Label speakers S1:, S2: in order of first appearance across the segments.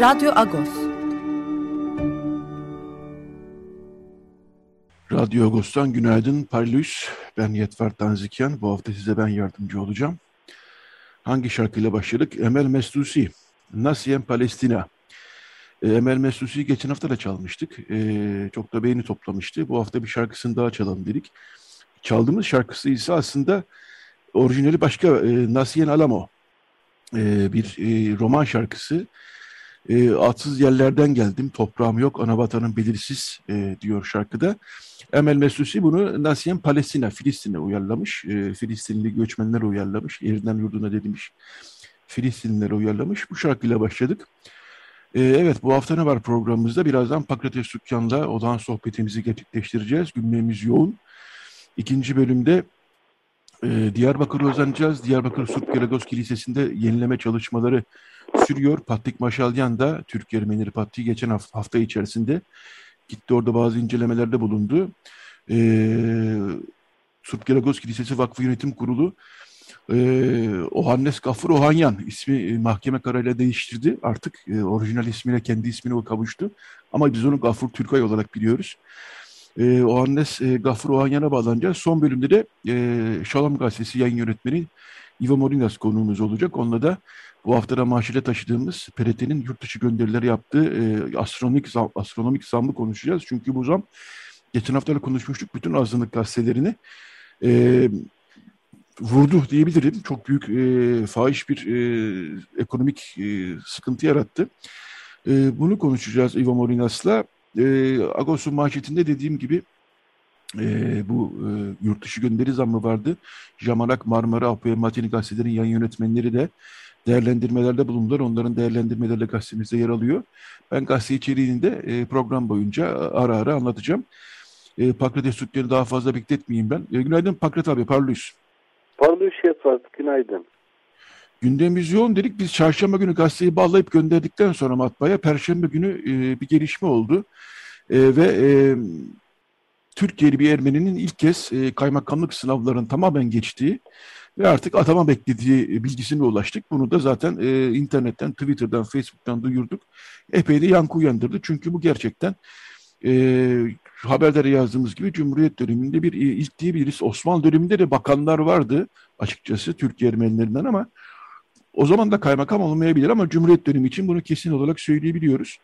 S1: Radyo Agos.
S2: Radyo Agos'tan günaydın Parlus. Ben Yetver Tanzikyan. Bu hafta size ben yardımcı olacağım. Hangi şarkıyla başladık? Emel Mestusi, Nasien Palestina. E, Emel Mestusi'yi geçen hafta da çalmıştık. E, çok da beğeni toplamıştı. Bu hafta bir şarkısını daha çalalım dedik. Çaldığımız şarkısı ise aslında orijinali başka e, Nasien Alamo. E, bir e, roman şarkısı. E, atsız yerlerden geldim, toprağım yok, ana vatanım belirsiz e, diyor şarkıda. Emel Mesusi bunu Nasien Palestina, Filistin'e uyarlamış. E, Filistinli göçmenler uyarlamış. Yerinden yurduna demiş. Filistinlilere uyarlamış. Bu şarkıyla başladık. E, evet bu hafta ne var programımızda? Birazdan Pakrates Sükkan'la olan sohbetimizi gerçekleştireceğiz. Gündemimiz yoğun. İkinci bölümde e, Diyarbakır'a uzanacağız. Diyarbakır Surp Geragos Kilisesi'nde yenileme çalışmaları sürüyor. Patrik Maşalyan da Türk Ermenileri Patriği geçen hafta, hafta içerisinde gitti orada bazı incelemelerde bulundu. Ee, Surp Geragos Kilisesi Vakfı Yönetim Kurulu ee, Ohannes Gafur Ohanyan ismi e, mahkeme kararıyla değiştirdi. Artık e, orijinal ismine kendi ismine o kavuştu. Ama biz onu Gafur Türkay olarak biliyoruz. E, Ohannes e, Gafur Ohanyan'a bağlanacağız. Son bölümde de e, Şalam Gazetesi yayın yönetmeni Ivo Morinas konuğumuz olacak. Onunla da bu haftada maaşıyla taşıdığımız PRT'nin yurt dışı gönderileri yaptığı e, astronomik, zam, astronomik zammı konuşacağız. Çünkü bu zam geçen haftalarda konuşmuştuk bütün azınlık gazetelerini e, vurdu diyebilirim. Çok büyük e, fahiş bir e, ekonomik e, sıkıntı yarattı. E, bunu konuşacağız Ivo Morinas'la. E, Agos'un manşetinde dediğim gibi e, bu e, yurt dışı gönderi zammı vardı. Jamarak, Marmara, Apoya, Matini gazetelerin yan yönetmenleri de değerlendirmelerde bulundular. Onların değerlendirmeleri gazetemizde yer alıyor. Ben gazete içeriğini de e, program boyunca ara ara anlatacağım. E, Pakrates Türkleri daha fazla bekletmeyeyim ben. E, günaydın Pakrat abi, parlıyız.
S3: Parlıyız Şefat, günaydın.
S2: Gündemimiz yoğun dedik. Biz çarşamba günü gazeteyi bağlayıp gönderdikten sonra matbaaya perşembe günü e, bir gelişme oldu. E, ve e, Türkiye'li bir Ermeni'nin ilk kez e, kaymakamlık sınavlarının tamamen geçtiği ve artık atama beklediği bilgisine ulaştık. Bunu da zaten e, internetten, Twitter'dan, Facebook'tan duyurduk. Epey de yankı uyandırdı. Çünkü bu gerçekten e, haberlere yazdığımız gibi Cumhuriyet döneminde bir e, ilk diyebiliriz. Osmanlı döneminde de bakanlar vardı açıkçası Türkiye Ermenilerinden ama o zaman da kaymakam olmayabilir ama Cumhuriyet dönemi için bunu kesin olarak söyleyebiliyoruz.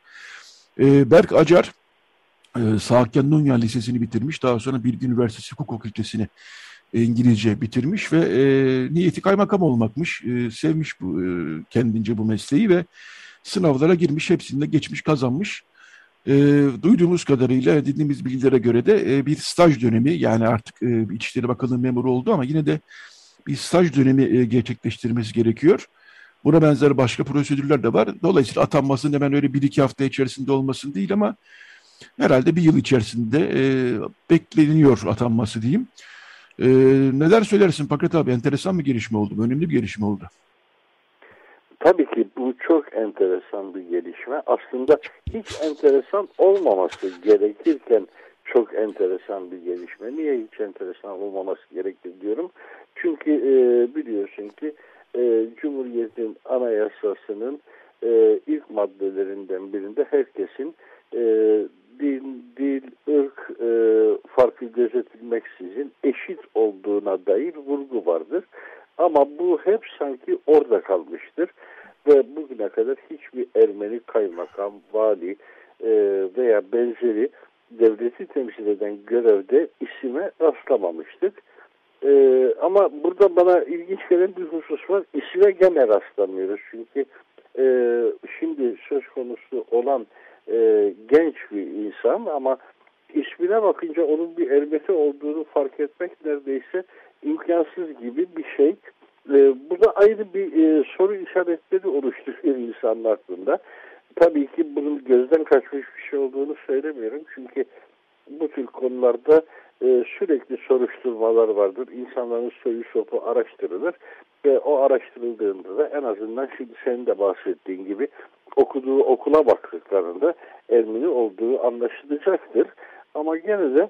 S2: E, Berk Acar e, Saakyan Nunyan Lisesi'ni bitirmiş. Daha sonra Bilgi Üniversitesi Hukuk Fakültesini İngilizce bitirmiş ve e, niyeti kaymakam olmakmış. E, sevmiş bu e, kendince bu mesleği ve sınavlara girmiş, hepsinde geçmiş, kazanmış. E, duyduğumuz kadarıyla, dinlediğimiz bilgilere göre de e, bir staj dönemi, yani artık e, İçişleri Bakanlığı memuru oldu ama yine de bir staj dönemi e, gerçekleştirmesi gerekiyor. Buna benzer başka prosedürler de var. Dolayısıyla atanmasının hemen öyle bir iki hafta içerisinde olmasın değil ama herhalde bir yıl içerisinde e, bekleniyor atanması diyeyim. E, neler söylersin Pakrat abi? Enteresan bir gelişme oldu. Önemli bir gelişme oldu.
S3: Tabii ki bu çok enteresan bir gelişme. Aslında hiç enteresan olmaması gerekirken çok enteresan bir gelişme. Niye hiç enteresan olmaması gerekir diyorum. Çünkü e, biliyorsun ki e, Cumhuriyet'in anayasasının e, ilk maddelerinden birinde herkesin e, din, dil, ırk e, farkı gözetilmeksizin eşit olduğuna dair vurgu vardır. Ama bu hep sanki orada kalmıştır. Ve bugüne kadar hiçbir Ermeni kaymakam, vali e, veya benzeri devleti temsil eden görevde isime rastlamamıştık. Ee, ama burada bana ilginç gelen bir husus var. İsme gene rastlamıyoruz. Çünkü e, şimdi söz konusu olan e, genç bir insan ama ismine bakınca onun bir Ermeni olduğunu fark etmek neredeyse imkansız gibi bir şey. E, bu da ayrı bir e, soru işaretleri oluşturuyor insanın aklında. Tabii ki bunun gözden kaçmış bir şey olduğunu söylemiyorum. Çünkü bu tür konularda e, sürekli soruşturmalar vardır. İnsanların soyu sopu araştırılır ve o araştırıldığında da en azından şimdi senin de bahsettiğin gibi okuduğu okula baktıklarında Ermeni olduğu anlaşılacaktır. Ama gene de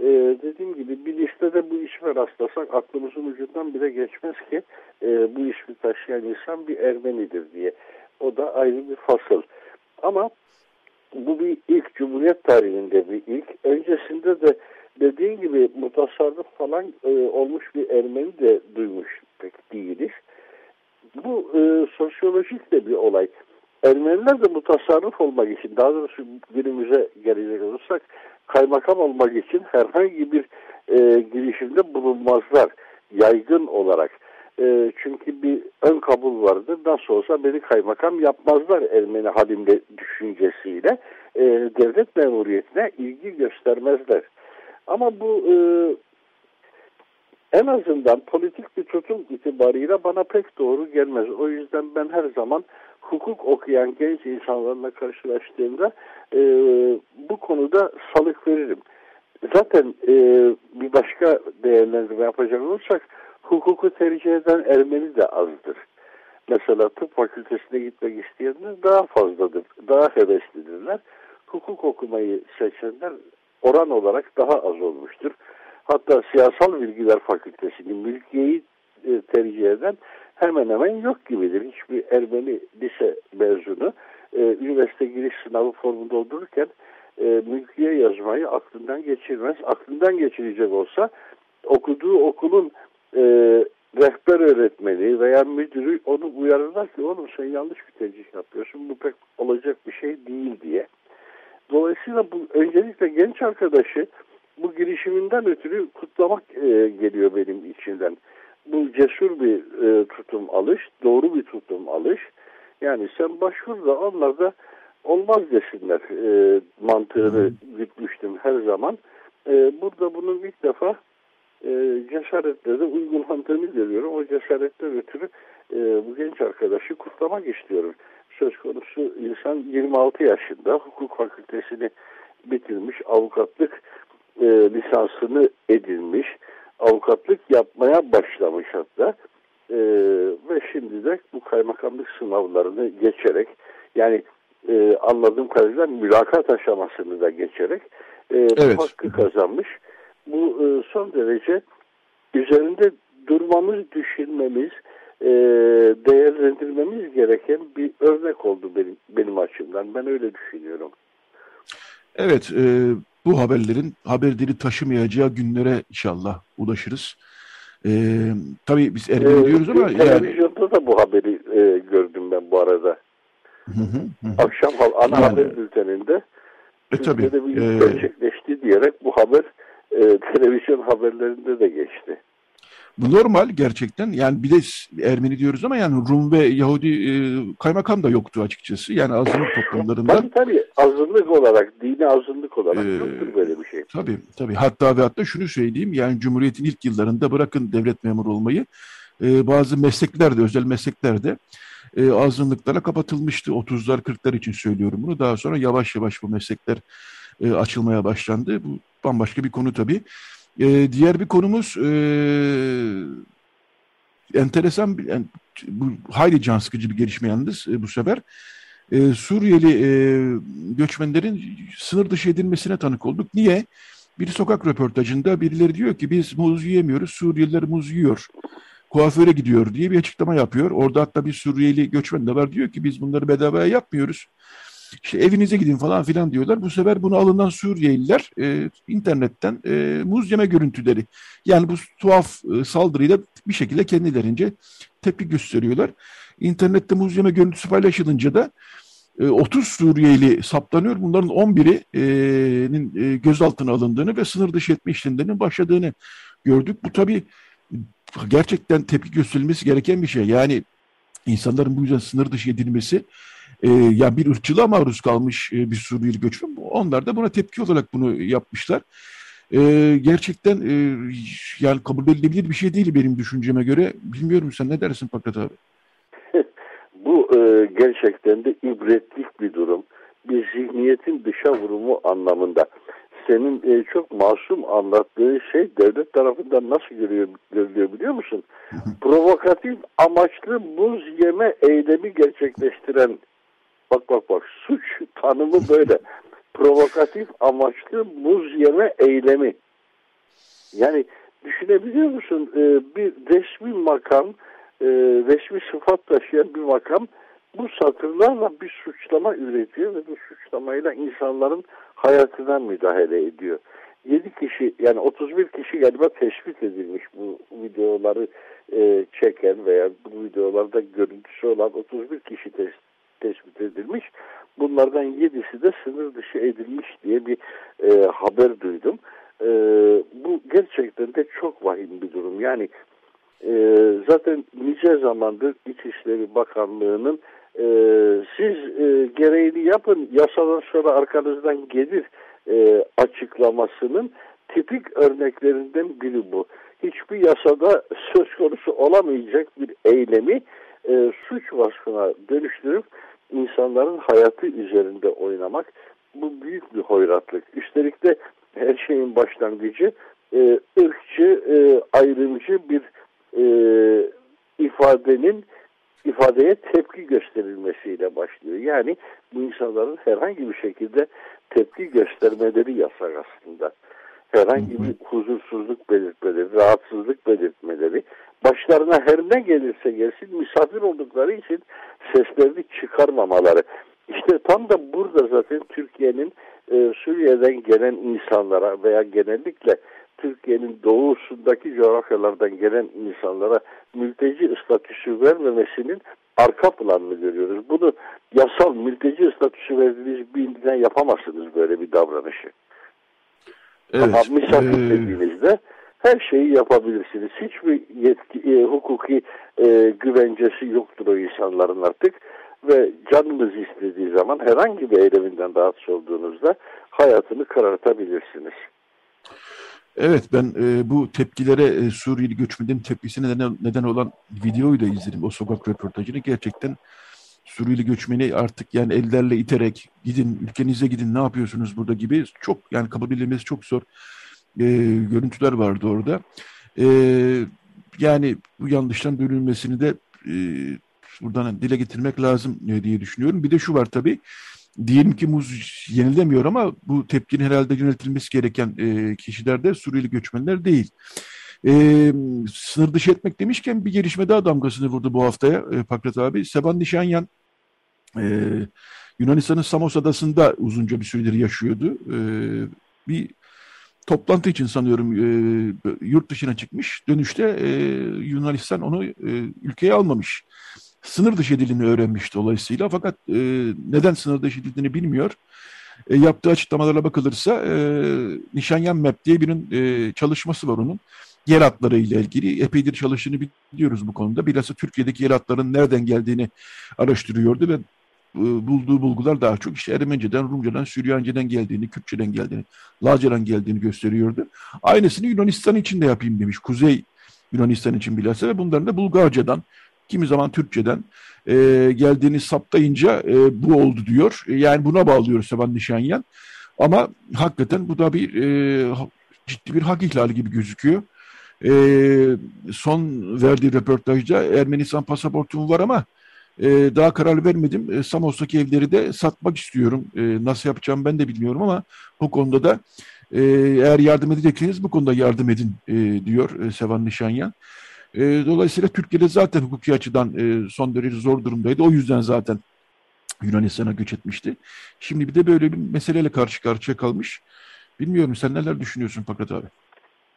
S3: e, dediğim gibi bir listede bu isme rastlasak aklımızın ucundan bile geçmez ki e, bu ismi taşıyan insan bir Ermenidir diye. O da ayrı bir fasıl. Ama bu bir ilk Cumhuriyet tarihinde bir ilk. Öncesinde de dediğin gibi mutasarrıf falan e, olmuş bir Ermeni de duymuş pek değiliz. Bu e, sosyolojik de bir olay. Ermeniler de mutasarrıf olmak için, daha doğrusu günümüze gelecek olursak, kaymakam olmak için herhangi bir e, girişimde bulunmazlar yaygın olarak. E, çünkü bir ön kabul vardır. Nasıl olsa beni kaymakam yapmazlar Ermeni halimde düşüncesiyle. E, devlet memuriyetine ilgi göstermezler. Ama bu e, en azından politik bir tutum itibarıyla bana pek doğru gelmez. O yüzden ben her zaman hukuk okuyan genç insanlarla karşılaştığımda e, bu konuda salık veririm. Zaten e, bir başka değerlendirme yapacak olursak hukuku tercih eden Ermeni de azdır. Mesela tıp fakültesine gitmek isteyenler daha fazladır, daha heveslidirler. Hukuk okumayı seçenler oran olarak daha az olmuştur. Hatta siyasal bilgiler fakültesini, mülkiyeyi e, tercih eden hemen hemen yok gibidir. Hiçbir Ermeni lise mezunu e, üniversite giriş sınavı formunu doldururken e, mülkiye yazmayı aklından geçirmez. Aklından geçirecek olsa okuduğu okulun e, rehber öğretmeni veya müdürü onu uyarırlar ki oğlum sen yanlış bir tercih yapıyorsun bu pek olacak bir şey değil diye. Dolayısıyla bu öncelikle genç arkadaşı bu girişiminden ötürü kutlamak e, geliyor benim içinden. Bu cesur bir e, tutum alış, doğru bir tutum alış. Yani sen başvur da onlar da olmaz desinler e, mantığını gütmüştüm her zaman. E, burada bunun ilk defa e, cesaretle de uygulandığını görüyorum. O cesaretten ötürü e, bu genç arkadaşı kutlamak istiyorum. Söz konusu insan 26 yaşında hukuk fakültesini bitirmiş, avukatlık e, lisansını edinmiş, avukatlık yapmaya başlamış hatta. E, ve şimdi de bu kaymakamlık sınavlarını geçerek yani e, anladığım kadarıyla mülakat aşamasını da geçerek e, evet. bu hakkı kazanmış. Bu e, son derece üzerinde durmamız, düşünmemiz, e, değerlendirmemiz gereken bir örnek oldu benim, benim açımdan. Ben öyle düşünüyorum.
S2: Evet, e, bu haberlerin haberleri taşımayacağı günlere inşallah ulaşırız. E, tabii biz Ermeni ee, diyoruz ama...
S3: Televizyonda yani... da bu haberi e, gördüm ben bu arada. Hı hı, hı. Akşam ana yani, haber bülteninde e, tabii, bir e, gerçekleşti diyerek bu haber e, televizyon haberlerinde de geçti.
S2: Bu normal gerçekten. Yani bir de Ermeni diyoruz ama yani Rum ve Yahudi e, kaymakam da yoktu açıkçası. Yani azınlık toplumlarında.
S3: Tabii tabii azınlık olarak, dini azınlık olarak ee, yoktur böyle bir şey.
S2: Tabii tabii. Hatta ve hatta şunu söyleyeyim. Yani Cumhuriyet'in ilk yıllarında bırakın devlet memuru olmayı e, bazı mesleklerde, özel mesleklerde e, azınlıklara kapatılmıştı. 30'lar 40'lar için söylüyorum bunu. Daha sonra yavaş yavaş bu meslekler e, açılmaya başlandı. Bu bambaşka bir konu tabii. E, diğer bir konumuz e, enteresan, yani, bu hayli can sıkıcı bir gelişme yalnız e, bu sefer. E, Suriyeli e, göçmenlerin sınır dışı edilmesine tanık olduk. Niye? Bir sokak röportajında birileri diyor ki biz muz yiyemiyoruz, Suriyeliler muz yiyor. Kuaföre gidiyor diye bir açıklama yapıyor. Orada hatta bir Suriyeli göçmen de var diyor ki biz bunları bedavaya yapmıyoruz. İşte evinize gidin falan filan diyorlar. Bu sefer bunu alınan Suriyeliler e, internetten e, muz yeme görüntüleri. Yani bu tuhaf e, saldırıyla bir şekilde kendilerince tepki gösteriyorlar. İnternette muz yeme görüntüsü paylaşılınca da e, 30 Suriyeli saptanıyor. Bunların 11'inin e, gözaltına alındığını ve sınır dışı etme işlemlerinin başladığını gördük. Bu tabii gerçekten tepki gösterilmesi gereken bir şey. Yani insanların bu yüzden sınır dışı edilmesi e, ya bir ırkçılığa maruz kalmış e, bir Suriyeli göçmen. Onlar da buna tepki olarak bunu yapmışlar. e, gerçekten e, yani kabul edilebilir bir şey değil benim düşünceme göre. Bilmiyorum sen ne dersin Fakat abi?
S3: Bu e, gerçekten de ibretlik bir durum. Bir zihniyetin dışa vurumu anlamında. Senin e, çok masum anlattığın şey devlet tarafından nasıl görüyor, görülüyor biliyor musun? Provokatif amaçlı buz yeme eylemi gerçekleştiren bak bak bak suç tanımı böyle. Provokatif amaçlı buz yeme eylemi. Yani düşünebiliyor musun? E, bir resmi makam e, resmi sıfat taşıyan bir makam bu satırlarla bir suçlama üretiyor ve bu suçlamayla insanların hayatına müdahale ediyor. 7 kişi yani 31 kişi galiba tespit edilmiş bu videoları e, çeken veya bu videolarda görüntüsü olan 31 kişi tes tespit edilmiş. Bunlardan 7'si de sınır dışı edilmiş diye bir e, haber duydum. E, bu gerçekten de çok vahim bir durum. Yani e, zaten nice zamandır İçişleri Bakanlığı'nın e, siz e, gereğini yapın yasadan sonra arkanızdan gelir e, açıklamasının tipik örneklerinden biri bu. Hiçbir yasada söz konusu olamayacak bir eylemi e, suç vasfına dönüştürüp insanların hayatı üzerinde oynamak bu büyük bir hoyratlık. Üstelik de her şeyin başlangıcı e, ırkçı, e, ayrımcı bir e, ifadenin ifadeye tepki gösterilmesiyle başlıyor. Yani bu insanların herhangi bir şekilde tepki göstermeleri yasak aslında. Herhangi bir huzursuzluk belirtmeleri, rahatsızlık belirtmeleri, başlarına her ne gelirse gelsin misafir oldukları için seslerini çıkarmamaları. İşte tam da burada zaten Türkiye'nin e, Suriye'den gelen insanlara veya genellikle Türkiye'nin doğusundaki coğrafyalardan gelen insanlara mülteci statüsü vermemesinin arka planını görüyoruz. Bunu yasal mülteci statüsü verdiğiniz bir indinden yapamazsınız böyle bir davranışı. Evet, Ama misafir ee... dediğinizde her şeyi yapabilirsiniz. Hiçbir yetki, e, hukuki e, güvencesi yoktur o insanların artık ve canınız istediği zaman herhangi bir eyleminden rahatsız olduğunuzda hayatını karartabilirsiniz.
S2: Evet ben e, bu tepkilere e, Suriyeli göçmenlerin tepkisine neden, neden olan videoyu da izledim. O sokak röportajını gerçekten Suriyeli göçmeni artık yani ellerle iterek gidin ülkenize gidin ne yapıyorsunuz burada gibi çok yani kabul edilmesi çok zor e, görüntüler vardı orada. E, yani bu yanlıştan dönülmesini de e, buradan dile getirmek lazım e, diye düşünüyorum. Bir de şu var tabii diyelim ki muz yenilemiyor ama bu tepkinin herhalde yöneltilmesi gereken e, kişiler de Suriyeli göçmenler değil. E, sınır dışı etmek demişken bir gelişme daha damgasını vurdu bu haftaya e, Pakrat abi. Seban Nişanyan e, Yunanistan'ın Samos adasında uzunca bir süredir yaşıyordu. E, bir toplantı için sanıyorum e, yurt dışına çıkmış. Dönüşte e, Yunanistan onu e, ülkeye almamış sınır dışı edildiğini öğrenmiş dolayısıyla fakat e, neden sınır dışı edildiğini bilmiyor. E, yaptığı açıklamalara bakılırsa e, Nişanyan Map diye bir e, çalışması var onun. Yer hatları ile ilgili epeydir çalıştığını biliyoruz bu konuda. Bilhassa Türkiye'deki yer hatların nereden geldiğini araştırıyordu ve bulduğu bulgular daha çok işte Ermenice'den, Rumcadan, Süryanca'dan geldiğini, Kürtçeden geldiğini, Lazcadan geldiğini gösteriyordu. Aynısını Yunanistan için de yapayım demiş. Kuzey Yunanistan için bilhassa ve bunların da Bulgarcadan, kimi zaman Türkçeden e, geldiğini saptayınca e, bu oldu diyor. E, yani buna bağlıyoruz Sevan Nişanyan. Ama hakikaten bu da bir e, ciddi bir hak ihlali gibi gözüküyor. E, son verdiği röportajda Ermenistan pasaportum var ama e, daha karar vermedim. E, Samos'taki evleri de satmak istiyorum. E, nasıl yapacağım ben de bilmiyorum ama bu konuda da e, eğer yardım edecekseniz bu konuda yardım edin e, diyor e, Sevan Nişanyan. E, dolayısıyla Türkiye'de zaten hukuki açıdan e, son derece zor durumdaydı. O yüzden zaten Yunanistan'a göç etmişti. Şimdi bir de böyle bir meseleyle karşı karşıya kalmış. Bilmiyorum sen neler düşünüyorsun Fakat abi?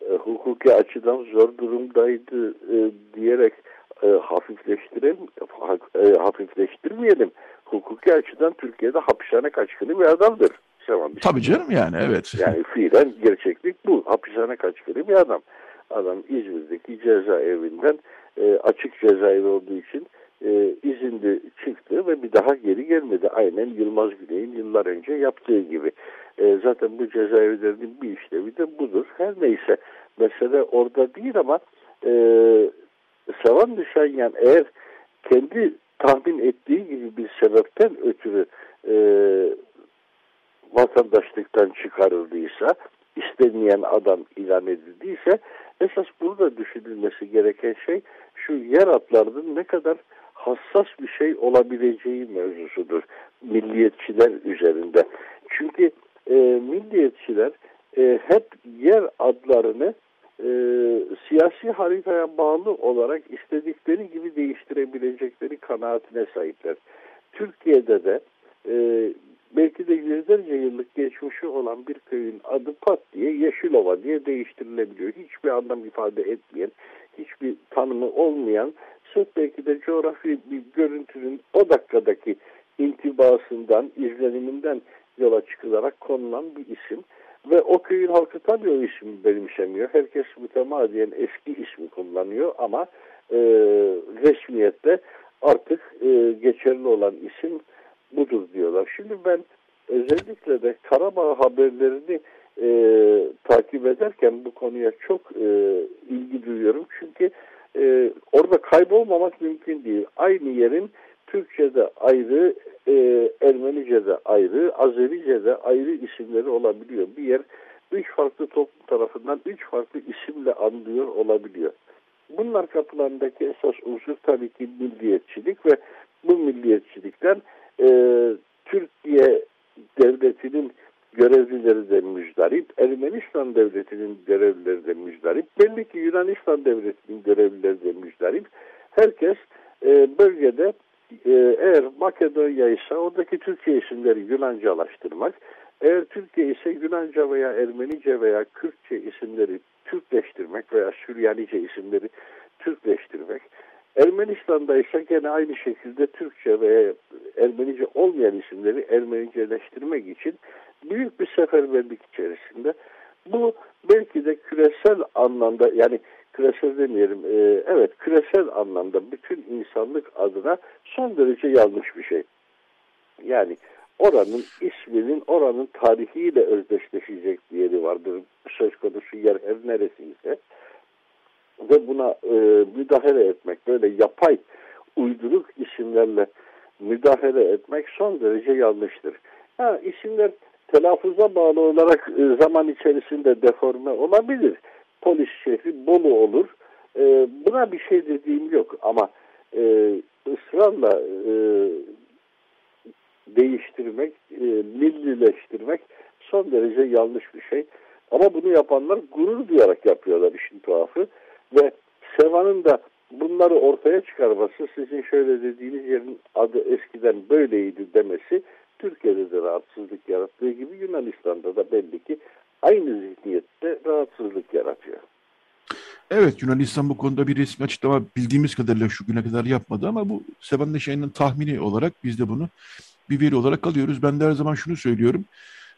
S3: E, hukuki açıdan zor durumdaydı e, diyerek e, hafifleştirelim, e, hafifleştirmeyelim. Hukuki açıdan Türkiye'de hapishane kaçkını bir adamdır.
S2: Tabii canım yani evet.
S3: Yani fiilen gerçeklik bu. Hapishane kaçkını bir adam adam İzmir'deki cezaevinden e, açık cezaevi olduğu için e, izinli çıktı ve bir daha geri gelmedi. Aynen Yılmaz Güney'in yıllar önce yaptığı gibi. E, zaten bu cezaevlerinin bir işlevi de budur. her neyse mesele orada değil ama e, Sevan Düşenyan eğer kendi tahmin ettiği gibi bir sebepten ötürü e, vatandaşlıktan çıkarıldıysa, istenmeyen adam ilan edildiyse esas burada düşünülmesi gereken şey şu yer adlarının ne kadar hassas bir şey olabileceği mevzusudur milliyetçiler üzerinde. Çünkü e, milliyetçiler e, hep yer adlarını e, siyasi haritaya bağlı olarak istedikleri gibi değiştirebilecekleri kanaatine sahipler. Türkiye'de de e, belki de yüzlerce yıllık geçmişi olan bir köyün adı pat diye Yeşilova diye değiştirilebiliyor. Hiçbir anlam ifade etmeyen, hiçbir tanımı olmayan, sırf belki de coğrafi bir görüntünün o dakikadaki intibasından, izleniminden yola çıkılarak konulan bir isim. Ve o köyün halkı tabii o ismi benimsemiyor. Herkes mütemadiyen eski ismi kullanıyor ama e, resmiyette artık e, geçerli olan isim budur diyorlar. Şimdi ben özellikle de Karabağ haberlerini e, takip ederken bu konuya çok e, ilgi duyuyorum. Çünkü e, orada kaybolmamak mümkün değil. Aynı yerin Türkçe'de ayrı, e, Ermenice'de ayrı, Azerice'de ayrı isimleri olabiliyor. Bir yer üç farklı toplum tarafından üç farklı isimle anlıyor olabiliyor. Bunlar kapılarındaki esas unsur tabii ki milliyetçilik ve bu milliyetçilikten e, Türkiye devletinin görevlileri de müzdarip, Ermenistan devletinin görevlileri de müzdarip, belli ki Yunanistan devletinin görevlileri de müzdarip. Herkes e, bölgede e, eğer Makedonya ise oradaki Türkiye isimleri Yunancalaştırmak, eğer Türkiye ise Yunanca veya Ermenice veya Kürtçe isimleri Türkleştirmek veya Süryanice isimleri Türkleştirmek, Ermenistan'da ise gene aynı şekilde Türkçe veya Ermenice olmayan isimleri Ermeniceleştirmek için büyük bir seferberlik içerisinde. Bu belki de küresel anlamda yani küresel demeyelim e, evet küresel anlamda bütün insanlık adına son derece yanlış bir şey. Yani oranın isminin oranın tarihiyle özdeşleşecek bir yeri vardır. Söz konusu yer her neresiyse ve buna e, müdahale etmek böyle yapay uyduruk isimlerle müdahale etmek son derece yanlıştır. Ha, isimler telaffuza bağlı olarak e, zaman içerisinde deforme olabilir. Polis şehri Bolu olur. E, buna bir şey dediğim yok ama e, ısrarla e, değiştirmek, e, millileştirmek son derece yanlış bir şey. Ama bunu yapanlar gurur duyarak yapıyorlar işin tuhafı. Ve Seva'nın da bunları ortaya çıkarması, sizin şöyle dediğiniz yerin adı eskiden böyleydi demesi Türkiye'de de rahatsızlık yarattığı gibi Yunanistan'da da belli ki aynı zihniyette rahatsızlık yaratıyor.
S2: Evet Yunanistan bu konuda bir resmi açıklama bildiğimiz kadarıyla şu güne kadar yapmadı ama bu Sevan Neşe'nin tahmini olarak biz de bunu bir veri olarak alıyoruz. Ben de her zaman şunu söylüyorum.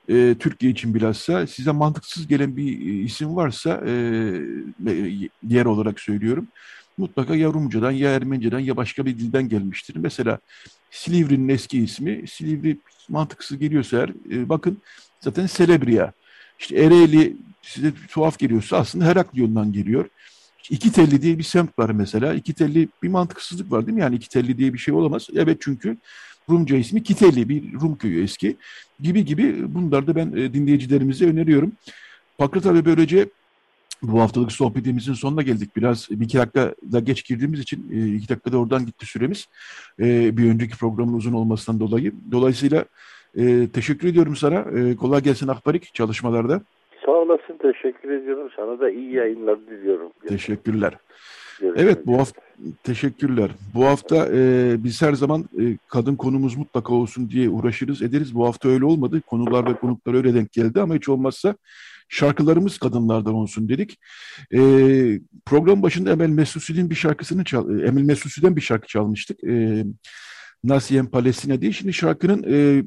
S2: E, Türkiye için bilhassa size mantıksız gelen bir isim varsa e, yer olarak söylüyorum. Mutlaka ya Rumcadan ya Ermeniceden ya başka bir dilden gelmiştir. Mesela Silivri'nin eski ismi Silivri mantıksız geliyorsa eğer e, bakın zaten Celebria. İşte Ereğli size tuhaf geliyorsa aslında Heraklion'dan geliyor. İki telli diye bir semt var mesela. İki telli bir mantıksızlık var değil mi? Yani iki telli diye bir şey olamaz. Evet çünkü Rumca ismi Kiteli bir Rum köyü eski gibi gibi bunları da ben e, dinleyicilerimize öneriyorum. Pakrat abi böylece bu haftalık sohbetimizin sonuna geldik. Biraz bir iki dakika da geç girdiğimiz için e, iki dakikada oradan gitti süremiz. E, bir önceki programın uzun olmasından dolayı. Dolayısıyla teşekkür ediyorum sana. Kolay gelsin Akbarik çalışmalarda.
S3: Sağ olasın. Teşekkür ediyorum. Sana da iyi yayınlar diliyorum.
S2: Teşekkürler. Evet bu hafta teşekkürler. Bu hafta e, biz her zaman e, kadın konumuz mutlaka olsun diye uğraşırız ederiz. Bu hafta öyle olmadı. Konular ve konuklar öyle denk geldi ama hiç olmazsa şarkılarımız kadınlardan olsun dedik. E, program başında Emel Mesusi'nin bir şarkısını çal Emel Mesusi'den bir şarkı çalmıştık. E, Nasien Palestina diye. Şimdi şarkının e,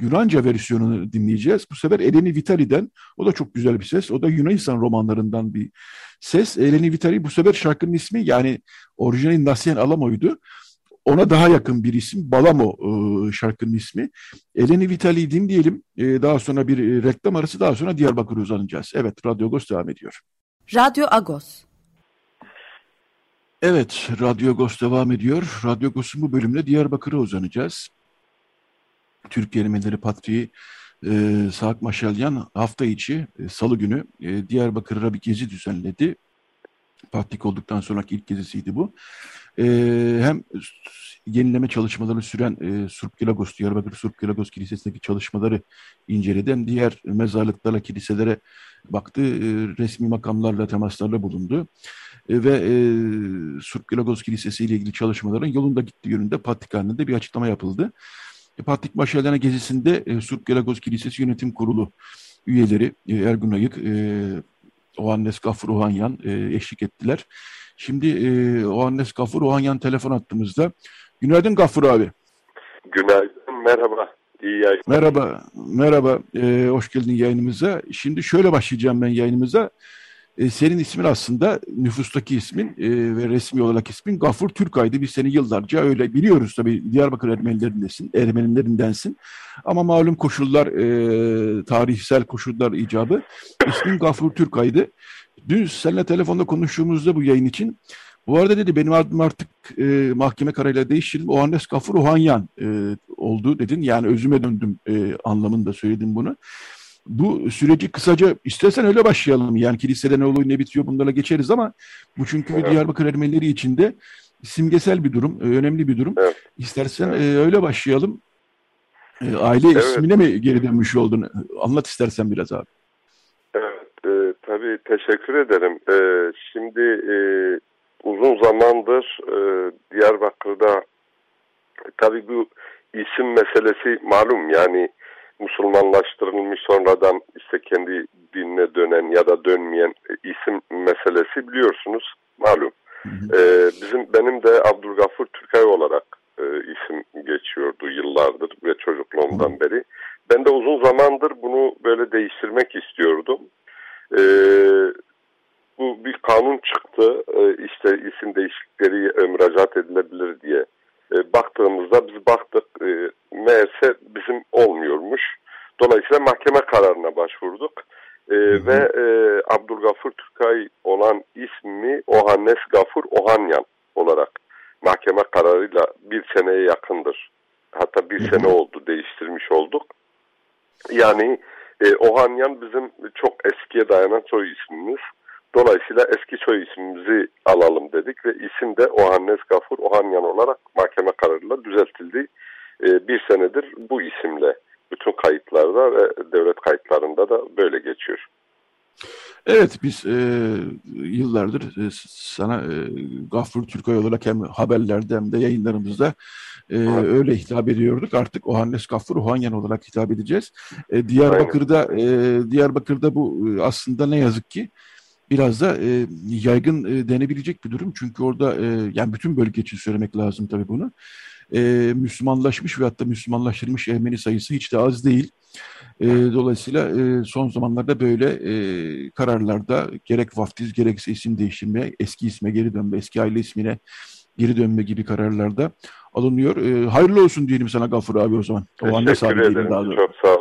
S2: Yunanca versiyonunu dinleyeceğiz. Bu sefer Eleni Vitali'den. O da çok güzel bir ses. O da Yunanistan romanlarından bir ses. Eleni Vitali bu sefer şarkının ismi yani orijinali Nasien Alamo'ydu. ona daha yakın bir isim. Balamo e, şarkının ismi. Eleni Vitali dinleyelim. E, daha sonra bir e, reklam arası daha sonra Diyarbakır'a uzanacağız. Evet Radyo Agos devam ediyor.
S1: Radyo Agos.
S2: Evet Radyo Agos devam ediyor. Radyo Agos'un bu bölümünde Diyarbakır'a uzanacağız. Türk Yenimeleri Patriği e, Saak Maşalyan hafta içi e, salı günü e, Diyarbakır'a bir gezi düzenledi. Patrik olduktan sonraki ilk gezisiydi bu. E, hem yenileme çalışmaları süren e, Surp Gilagos, Diyarbakır Surp Gilagos Kilisesi'ndeki çalışmaları inceledi. Hem diğer mezarlıklara, kiliselere baktı, e, resmi makamlarla, temaslarla bulundu. E, ve e, Surp Kilisesi ile ilgili çalışmaların yolunda gittiği yönünde Patrikhane'de bir açıklama yapıldı. E, Patrik Maşalana gezisinde e, Surp Kilisesi Yönetim Kurulu üyeleri e, Ergun Ayık, e, Ohannes Gafur Ohanyan e, eşlik ettiler. Şimdi e, Ohannes Gafur Ohanyan telefon attığımızda. Günaydın Gafur abi.
S4: Günaydın, merhaba. İyi yayınlar.
S2: Merhaba, merhaba. E, hoş geldin yayınımıza. Şimdi şöyle başlayacağım ben yayınımıza. E, senin ismin aslında nüfustaki ismin e, ve resmi olarak ismin Gafur Türkay'dı. Biz seni yıllarca öyle biliyoruz tabii Diyarbakır Ermenilerindensin, Ermenilerindensin. Ama malum koşullar, e, tarihsel koşullar icabı ismin Gafur Türkay'dı. Dün seninle telefonda konuştuğumuzda bu yayın için bu arada dedi benim adım artık e, mahkeme kararıyla değiştirildi. O Annes Gafur Ohanyan e, oldu dedin. Yani özüme döndüm e, anlamında söyledim bunu. Bu süreci kısaca istersen öyle başlayalım. Yani kilisede ne oluyor ne bitiyor bunlarla geçeriz ama bu çünkü evet. Diyarbakır Ermenileri için de simgesel bir durum, önemli bir durum. Evet. İstersen evet. E, öyle başlayalım. E, aile evet. ismine mi geri dönmüş oldun? Anlat istersen biraz abi.
S4: Evet, e, tabii teşekkür ederim. E, şimdi e, uzun zamandır e, Diyarbakır'da tabii bu isim meselesi malum yani Müslümanlaştırılmış sonradan işte kendi dinine dönen ya da dönmeyen isim meselesi biliyorsunuz malum. Hı hı. Ee, bizim benim de Abdülgafur Türkay olarak e, isim geçiyordu yıllardır ve çocukluğumdan hı. beri. Ben de uzun zamandır bunu böyle değiştirmek istiyordum. Ee, bu bir kanun çıktı ee, işte isim değişiklikleri müracaat edilebilir diye e, baktığımızda biz baktık e, meğerse bizim olmuyormuş. Dolayısıyla mahkeme kararına başvurduk. E, ve e, Abdülgafur Türkay olan ismi Ohannes Gafur Ohanyan olarak mahkeme kararıyla bir seneye yakındır. Hatta bir sene oldu değiştirmiş olduk. Yani e, Ohanyan bizim çok eskiye dayanan soy ismimiz. Dolayısıyla eski soy ismimizi alalım dedik ve isim de Ohannes Gafur Ohanyan olarak mahkeme kararıyla düzeltildi. E, bir senedir bu isimle bütün kayıtlarda ve devlet kayıtlarında da böyle geçiyor.
S2: Evet biz e, yıllardır e, sana e, Gafur Türkay olarak hem haberlerde hem de yayınlarımızda e, evet. öyle hitap ediyorduk. Artık Ohannes Gafur Ohanyan olarak hitap edeceğiz. E, Diyarbakır'da e, Diyarbakır'da bu e, aslında ne yazık ki biraz da e, yaygın e, denebilecek bir durum. Çünkü orada e, yani bütün bölge için söylemek lazım tabii bunu. E, Müslümanlaşmış ve hatta Müslümanlaştırmış Ermeni sayısı hiç de az değil. E, dolayısıyla e, son zamanlarda böyle e, kararlarda gerek vaftiz gerekse isim değiştirme, eski isme geri dönme, eski aile ismine geri dönme gibi kararlarda alınıyor. E, hayırlı olsun diyelim sana Gafur abi o zaman.
S4: O Teşekkür ederim. Çok sağ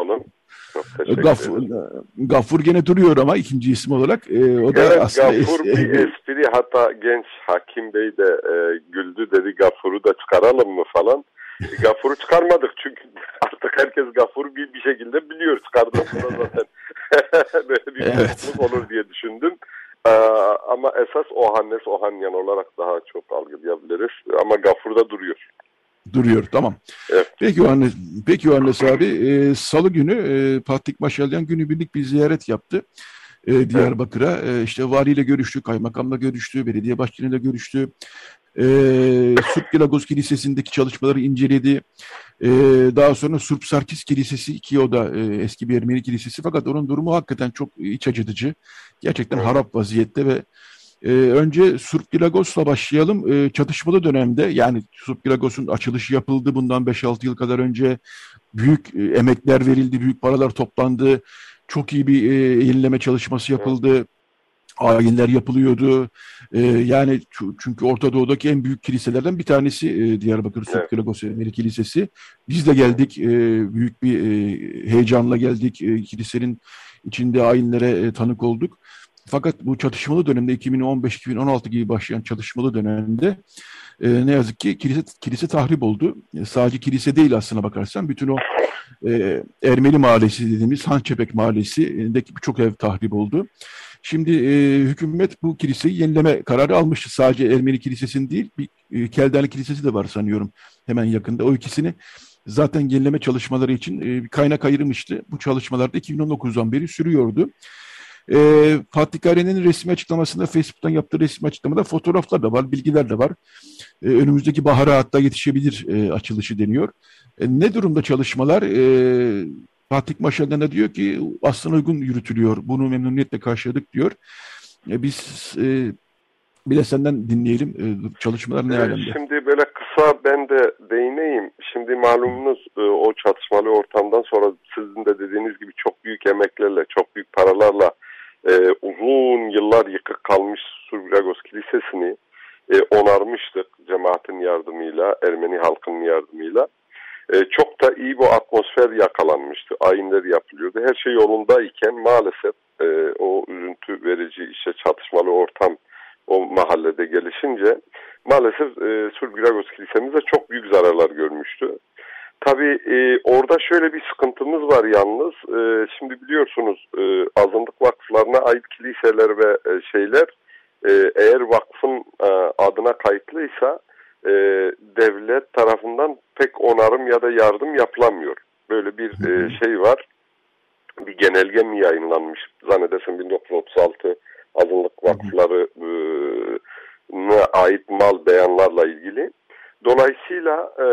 S4: olun.
S2: Gafur, Gafur gene duruyor ama ikinci isim olarak. E, o da
S4: evet, aslında Gafur es- bir espri hatta genç Hakim Bey de e, güldü dedi Gafur'u da çıkaralım mı falan. Gafur'u çıkarmadık çünkü artık herkes Gafur'u bir, bir şekilde biliyor çıkardığımızda zaten böyle bir evet. olur diye düşündüm. Ee, ama esas Ohannes Ohanyan olarak daha çok algılayabiliriz. Ama Gafur'da duruyor.
S2: Duruyor tamam. Evet. Peki Yohannes, peki Yohannes abi e, salı günü e, Patrik Maşalyan günübirlik bir ziyaret yaptı. E, Diyarbakır'a e, işte valiyle görüştü, kaymakamla görüştü, belediye başkanıyla görüştü. E, Surp Gilagos Kilisesi'ndeki çalışmaları inceledi. E, daha sonra Surp Sarkis Kilisesi ki o da e, eski bir Ermeni kilisesi fakat onun durumu hakikaten çok iç acıtıcı. Gerçekten harap vaziyette ve e, önce Surp Gilagos'la başlayalım. E, çatışmalı dönemde yani Surp Gilagos'un açılışı yapıldı bundan 5-6 yıl kadar önce. Büyük e, emekler verildi, büyük paralar toplandı. Çok iyi bir e, yenileme çalışması yapıldı. ayinler yapılıyordu. E, yani çünkü Orta Doğu'daki en büyük kiliselerden bir tanesi e, Diyarbakır evet. Ermeni Kilisesi. Biz de geldik. E, büyük bir e, heyecanla geldik. E, kilisenin içinde ayinlere e, tanık olduk. Fakat bu çatışmalı dönemde 2015-2016 gibi başlayan çatışmalı dönemde e, ne yazık ki kilise, kilise tahrip oldu. E, sadece kilise değil aslına bakarsan bütün o e, Ermeni mahallesi dediğimiz Hançepek mahallesindeki birçok ev tahrip oldu. Şimdi e, hükümet bu kiliseyi yenileme kararı almıştı. Sadece Ermeni kilisesinin değil, bir e, Keldani kilisesi de var sanıyorum hemen yakında. O ikisini zaten yenileme çalışmaları için e, kaynak ayırmıştı. Bu çalışmalar da 2019'dan beri sürüyordu. E, Fatih Garen'in resmi açıklamasında, Facebook'tan yaptığı resmi açıklamada fotoğraflar da var, bilgiler de var. E, önümüzdeki bahara hatta yetişebilir e, açılışı deniyor. E, ne durumda çalışmalar? E, Fatih Maşal'dan da diyor ki aslında uygun yürütülüyor. Bunu memnuniyetle karşıladık diyor. E, biz e, bir de senden dinleyelim e, çalışmalar ne alemde?
S4: Şimdi böyle kısa ben de değineyim. Şimdi malumunuz e, o çatışmalı ortamdan sonra sizin de dediğiniz gibi çok büyük emeklerle, çok büyük paralarla e, uzun yıllar yıkık kalmış Surbragos Kilisesi'ni e, onarmıştık cemaatin yardımıyla, Ermeni halkının yardımıyla. E, çok da iyi bu atmosfer yakalanmıştı. Ayinler yapılıyordu. Her şey yolundayken maalesef e, o üzüntü verici işte çatışmalı ortam o mahallede gelişince maalesef e, Surbragos Kilisemiz de çok büyük zararlar görmüştü. Tabii e, orada şöyle bir sıkıntımız var yalnız. E, şimdi biliyorsunuz e, azınlık vakıflarına ait kiliseler ve e, şeyler e, eğer vakfın e, adına kayıtlıysa e, devlet tarafından pek onarım ya da yardım yapılamıyor. Böyle bir e, şey var. Bir genelge mi yayınlanmış zannedersin 1936 azınlık vakıfları e, ait mal beyanlarla ilgili. Dolayısıyla e,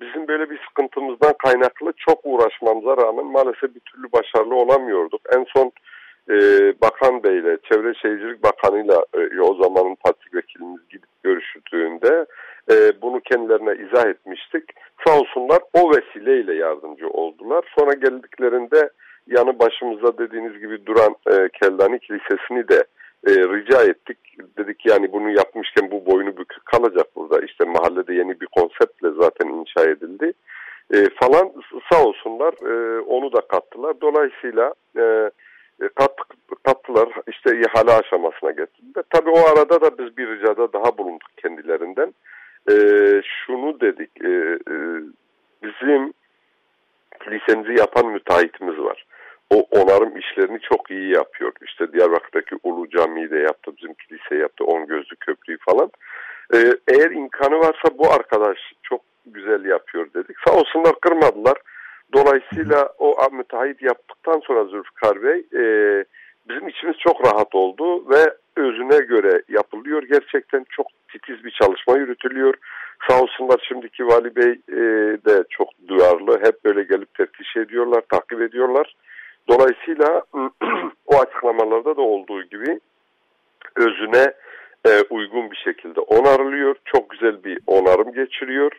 S4: bizim böyle bir sıkıntımızdan kaynaklı çok uğraşmamıza rağmen maalesef bir türlü başarılı olamıyorduk. En son e, Bakan Bey'le, Çevre Şehircilik Bakanı'yla e, o zamanın parti vekilimiz gidip görüştüğünde e, bunu kendilerine izah etmiştik. Sağ olsunlar o vesileyle yardımcı oldular. Sonra geldiklerinde yanı başımızda dediğiniz gibi duran e, Keldani Kilisesi'ni de e, rica ettik. Dedik yani bunu yapmışken bu boynu bükük kalacak burada. İşte mahallede yeni bir konseptle zaten inşa edildi. E, falan sağ olsunlar e, onu da kattılar. Dolayısıyla e, e kat, kattılar işte ihale aşamasına getirdiler. Tabii o arada da biz bir ricada daha bulunduk kendilerinden. E, şunu dedik e, e, bizim kilisemizi yapan müteahhitimiz var o onarım işlerini çok iyi yapıyor. İşte Diyarbakır'daki Ulu Camii'yi de yaptı, bizim kilise yaptı, On Gözlü Köprüyü falan. Ee, eğer imkanı varsa bu arkadaş çok güzel yapıyor dedik. Sağ olsunlar kırmadılar. Dolayısıyla o müteahhit yaptıktan sonra Zülfikar Bey e, bizim içimiz çok rahat oldu ve özüne göre yapılıyor. Gerçekten çok titiz bir çalışma yürütülüyor. Sağ olsunlar şimdiki Vali Bey e, de çok duyarlı. Hep böyle gelip teftiş ediyorlar, takip ediyorlar. Dolayısıyla o açıklamalarda da olduğu gibi özüne e, uygun bir şekilde onarılıyor. Çok güzel bir onarım geçiriyor.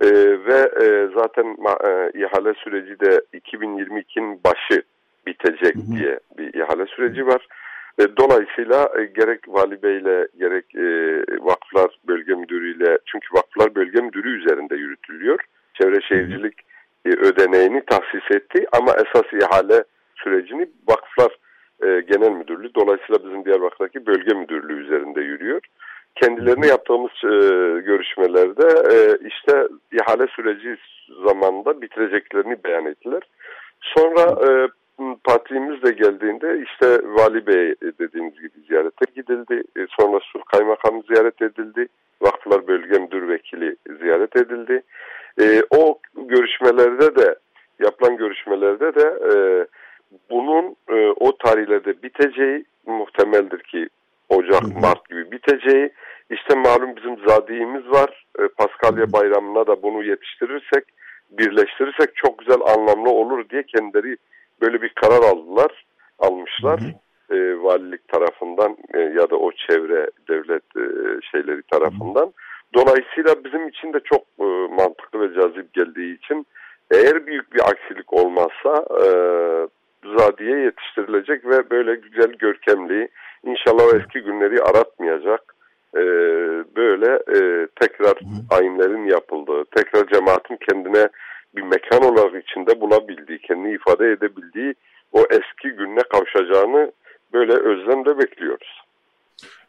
S4: E, ve e, zaten e, ihale süreci de 2022'nin başı bitecek diye bir ihale süreci var. E, dolayısıyla e, gerek Vali Bey'le gerek e, Vakıflar Bölge Müdürü'yle çünkü Vakıflar Bölge Müdürü üzerinde yürütülüyor. Çevre Şehircilik e, ödeneğini tahsis etti ama esas ihale sürecini Vakıflar e, Genel Müdürlüğü dolayısıyla bizim Diyarbakır'daki bölge müdürlüğü üzerinde yürüyor. Kendilerine yaptığımız e, görüşmelerde e, işte ihale süreci zamanında bitireceklerini beyan ettiler. Sonra e, patriğimiz de geldiğinde işte Vali Bey dediğimiz gibi ziyarete gidildi. E, sonra Sur Kaymakamı ziyaret edildi. Vakıflar Bölge Müdür Vekili ziyaret edildi. E, o görüşmelerde de yapılan görüşmelerde de e, bunun e, o tarihlerde biteceği muhtemeldir ki Ocak, hı hı. Mart gibi biteceği. İşte malum bizim zadiğimiz var. E, Paskalya bayramına da bunu yetiştirirsek, birleştirirsek çok güzel anlamlı olur diye kendileri böyle bir karar aldılar, almışlar. Hı hı. E, valilik tarafından e, ya da o çevre devlet e, şeyleri tarafından. Dolayısıyla bizim için de çok e, mantıklı ve cazip geldiği için eğer büyük bir aksilik olmazsa e, zadiye yetiştirilecek ve böyle güzel görkemli İnşallah o eski günleri aratmayacak. E, böyle e, tekrar ayinlerin yapıldığı, tekrar cemaatin kendine bir mekan olarak içinde bulabildiği, kendini ifade edebildiği o eski gününe kavuşacağını böyle özlemle bekliyoruz.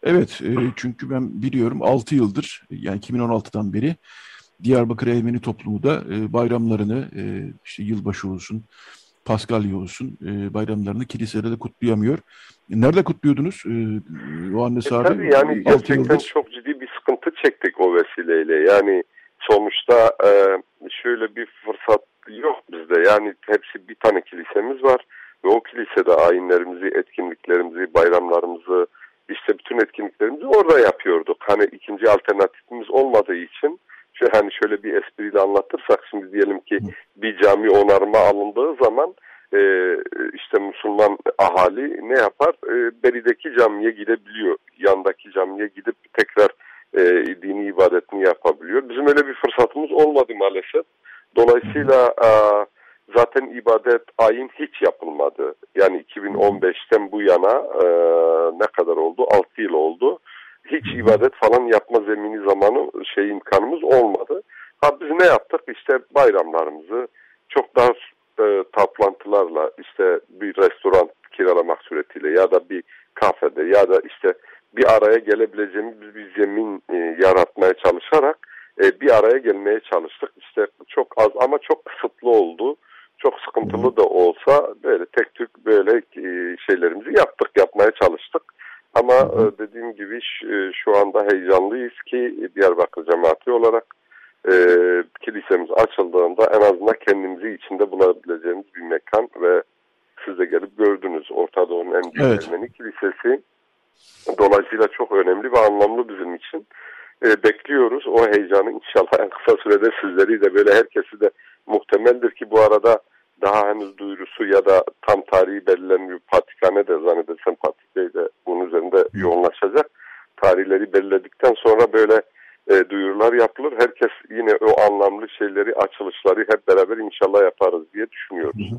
S2: Evet e, çünkü ben biliyorum 6 yıldır yani 2016'dan beri Diyarbakır Ermeni toplumu da e, bayramlarını e, işte yılbaşı olsun, Paskalya olsun bayramlarını kiliselerde kutlayamıyor. Nerede kutluyordunuz
S4: o anne e, Tabii yani gerçekten yıldır... çok ciddi bir sıkıntı çektik o vesileyle. Yani sonuçta şöyle bir fırsat yok bizde. Yani hepsi bir tane kilisemiz var ve o kilisede ayinlerimizi, etkinliklerimizi, bayramlarımızı, işte bütün etkinliklerimizi orada yapıyorduk. Hani ikinci alternatifimiz olmadığı için hani şöyle bir espriyle anlatırsak şimdi diyelim ki bir cami onarma alındığı zaman e, işte Müslüman ahali ne yapar? E, berideki camiye gidebiliyor. Yandaki camiye gidip tekrar e, dini ibadetini yapabiliyor. Bizim öyle bir fırsatımız olmadı maalesef. Dolayısıyla e, zaten ibadet ayin hiç yapılmadı. Yani 2015'ten bu yana e, ne kadar oldu? 6 yıl oldu. Hiç ibadet falan yapma zemini zamanı şey imkanımız olmadı. Ha biz ne yaptık? İşte bayramlarımızı çok daha e, toplantılarla işte bir restoran kiralamak suretiyle ya da bir kafede ya da işte bir araya gelebileceğimiz bir zemin e, yaratmaya çalışarak e, bir araya gelmeye çalıştık. İşte çok az ama çok kısıtlı oldu çok sıkıntılı da olsa böyle tek tük böyle e, şeylerimizi yaptık, yapmaya çalıştık. Ama e, dediğim gibi e, şu anda heyecanlıyız ki Diyarbakır cemaati olarak e, kilisemiz açıldığında en azından kendimizi içinde bulabileceğimiz bir mekan ve siz de gelip gördünüz Orta Doğu'nun en büyük evet. Ermeni kilisesi. Dolayısıyla çok önemli ve anlamlı bizim için. E, bekliyoruz. O heyecanı inşallah en kısa sürede sizleri de böyle herkesi de muhtemeldir ki bu arada daha henüz duyurusu ya da tam tarihi belirlenmiyor. Patrikhane de zannedersem Patrik Bey de bunun üzerinde yoğunlaşacak. Tarihleri belirledikten sonra böyle e, duyurular yapılır. Herkes yine o anlamlı şeyleri, açılışları hep beraber inşallah yaparız diye düşünüyoruz.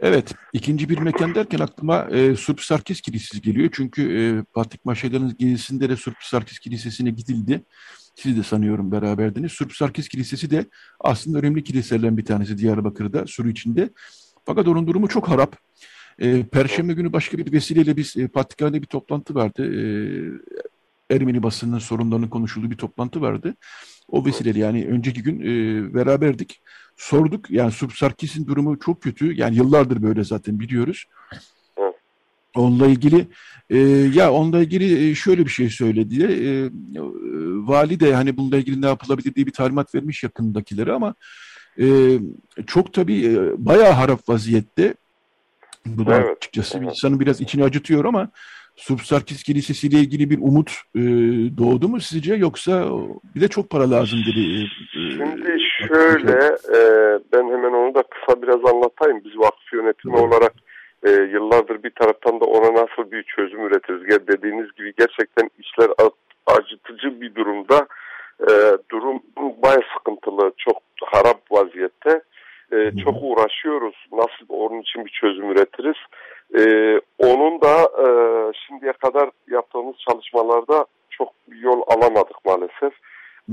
S2: Evet, ikinci bir mekan derken aklıma e, Surp Sarkis Kilisesi geliyor. Çünkü e, Patrik Maşaydan'ın gezisinde de Surp Sarkis Kilisesi'ne gidildi. Siz de sanıyorum beraberdiniz. Surp Sarkis Kilisesi de aslında önemli kiliselerden bir tanesi Diyarbakır'da, Sur içinde. Fakat onun durumu çok harap. E, Perşembe günü başka bir vesileyle biz e, Patrikhane'de bir toplantı vardı. E, Ermeni basının sorunlarının konuşulduğu bir toplantı vardı. O vesileyle yani önceki gün e, beraberdik. Sorduk yani Sarkis'in durumu çok kötü. Yani yıllardır böyle zaten biliyoruz. Onunla ilgili e, ya onunla ilgili e, şöyle bir şey söyledi. E, e, vali de hani bununla ilgili ne yapılabilir diye bir talimat vermiş yakındakileri ama e, çok tabii e, bayağı harap vaziyette. Bu da evet, açıkçası evet. insanın biraz içini acıtıyor ama Subsarkis Kilisesi ile ilgili bir umut e, doğdu mu sizce yoksa bir de çok para lazım dedi. E,
S4: Şimdi şöyle e, ben hemen onu da kısa biraz anlatayım. Biz vakıf yönetimi evet. olarak e, yıllardır bir taraftan da ona nasıl bir çözüm üretiriz? Dediğiniz gibi gerçekten işler acıtıcı bir durumda. E, durum baya sıkıntılı, çok harap vaziyette. E, çok uğraşıyoruz. Nasıl onun için bir çözüm üretiriz? E, onun da e, şimdiye kadar yaptığımız çalışmalarda çok yol alamadık maalesef.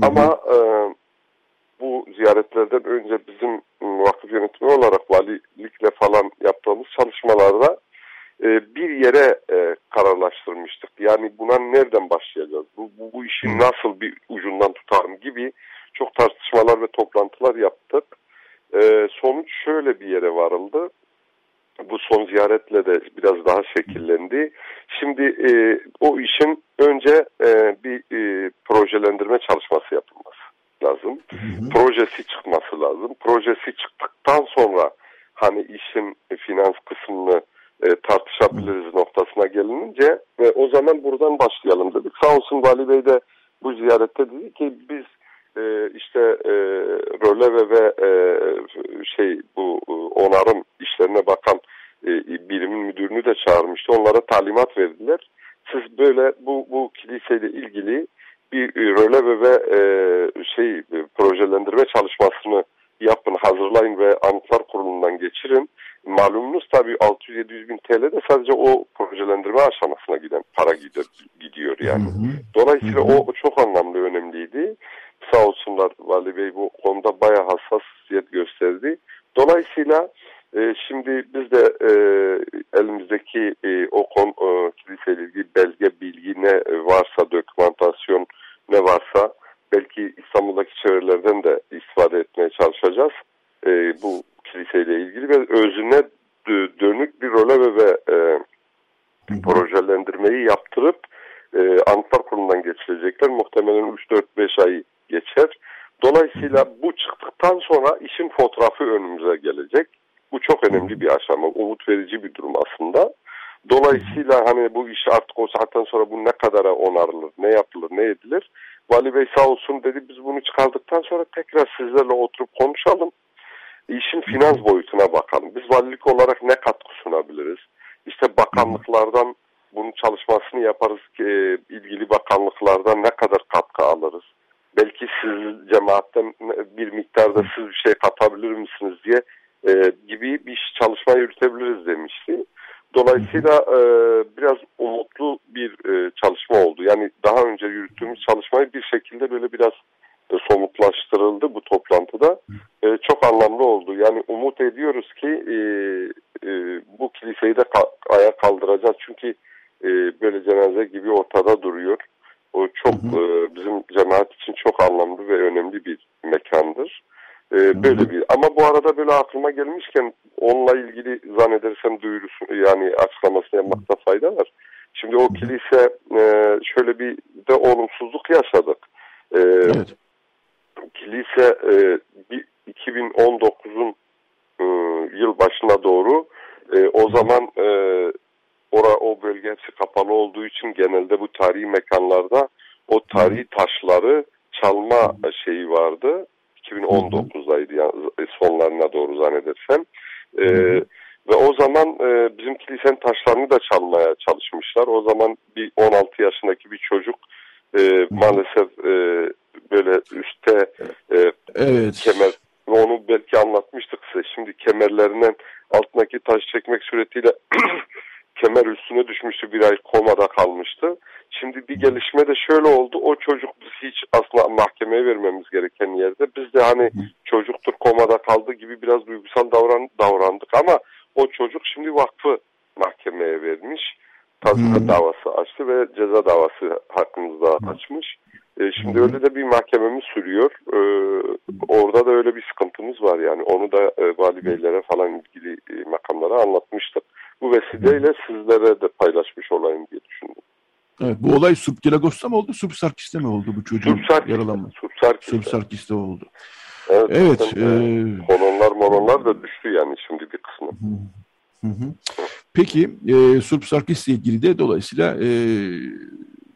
S4: Hı hı. Ama e, bu ziyaretlerden önce bizim vakıf yönetimi olarak valilikle falan yaptığımız çalışmalarda e, bir yere e, kararlaştırmıştık. Yani buna nereden başlayacağız? Bu, bu, bu işi nasıl bir ucundan tutarım gibi çok tartışmalar ve toplantılar yaptık. E, sonuç şöyle bir yere varıldı. Bu son ziyaretle de biraz daha şekillendi. Şimdi e, o işin önce e, bir e, projelendirme çalışması yapılması lazım. Hı hı. Projesi çıkması lazım. Projesi çıktıktan sonra hani işin finans kısmını e, tartışabiliriz hı. noktasına gelinince ve o zaman buradan başlayalım dedik. Sağ olsun Vali Bey de bu ziyarette dedi ki biz e, işte e, röleve ve e, şey bu e, onarım işlerine bakan e, birimin müdürünü de çağırmıştı. Onlara talimat verdiler. Siz böyle bu, bu kiliseyle ilgili bir röleve ve e, şey projelendirme çalışmasını yapın, hazırlayın ve anıtlar kurulundan geçirin. Malumunuz tabii 600-700 bin TL de sadece o projelendirme aşamasına giden para gidiyor, gidiyor yani. Hı hı. Dolayısıyla hı hı. o çok anlamlı, önemliydi. Sağ olsunlar Vali Bey bu konuda bayağı hassasiyet gösterdi. Dolayısıyla e, şimdi biz de e, elimizdeki e, o kon, e, kiliseyle ilgili belge, bilgi ne varsa, dokümantasyon ne varsa belki İstanbul'daki çevrelerden de istifade etmeye çalışacağız. E, bu kiliseyle ilgili ve özüne dönük bir role ve, e, projelendirmeyi yaptırıp e, Anıtlar Kurulu'ndan geçirecekler. Muhtemelen 3-4-5 ay geçer. Dolayısıyla bu çıktıktan sonra işin fotoğrafı önümüze gelecek. Bu çok önemli bir aşama, umut verici bir durum aslında. Dolayısıyla hani bu iş artık o saatten sonra bu ne kadara onarılır, ne yapılır, ne edilir? Vali Bey sağ olsun dedi biz bunu çıkardıktan sonra tekrar sizlerle oturup konuşalım. İşin finans boyutuna bakalım. Biz valilik olarak ne katkı sunabiliriz? İşte bakanlıklardan bunun çalışmasını yaparız ki e, ilgili bakanlıklardan ne kadar katkı alırız? Belki siz cemaatten bir miktarda siz bir şey katabilir misiniz diye e, gibi bir çalışma yürütebiliriz demişti. Dolayısıyla e, biraz umutlu bir e, çalışma oldu. Yani daha önce yürüttüğümüz çalışmayı bir şekilde böyle biraz e, somutlaştırıldı bu toplantıda. E, çok anlamlı oldu. Yani umut ediyoruz ki e, e, bu kiliseyi de ka ayağa kaldıracağız. Çünkü e, böyle cenaze gibi ortada duruyor. O çok hı hı. E, bizim cemaat için çok anlamlı ve önemli bir mekandır. E, böyle bir ama bu arada böyle aklıma gelmişken onunla ilgili zannedersem duyurusu yani açıklamasını yapmakta fayda var. Şimdi o kilise e, şöyle bir de olumsuzluk yaşadık. E, evet. Kilise e, 2019'un e, yıl başına doğru e, o zaman e, ora o bölge hepsi kapalı olduğu için genelde bu tarihi mekanlarda o tarihi taşları çalma şeyi vardı. 2019'daydı yani sonlarına doğru zannedersem. E, ve o zaman e, bizim kilisenin taşlarını da çalmaya çalışmışlar. O zaman bir 16 yaşındaki bir çocuk e, maalesef e, böyle üstte e, evet. kemer onu belki anlatmıştık size. Şimdi kemerlerinden altındaki taş çekmek suretiyle kemer üstüne düşmüştü bir ay komada kalmıştı. Şimdi bir gelişme de şöyle oldu. O çocuk biz hiç aslında mahkemeye vermemiz gereken yerde. Biz de hani çocuktur komada kaldı gibi biraz duygusal davran, davrandık ama o çocuk şimdi vakfı mahkemeye vermiş. Tazminat davası açtı ve ceza davası hakkımızda açmış. E, şimdi öyle de bir mahkememiz sürüyor. E, orada da öyle bir sıkıntımız var yani. Onu da e, vali beylere falan ilgili e, makamlara anlatmıştık. Bu vesileyle sizlere de paylaşmış olayım diye düşündüm.
S2: Evet, bu olay Subkilagos'ta mı oldu, Subsarkis'te mi oldu bu çocuğun
S4: Subsarkis,
S2: yaralanması?
S4: Subsarkis'te.
S2: Subsarkis'te oldu.
S4: Evet, evet e... kolonlar molonlar da düştü yani şimdi bir kısmı.
S2: Hı hı. Peki e, Subsarkis'le ilgili de dolayısıyla e,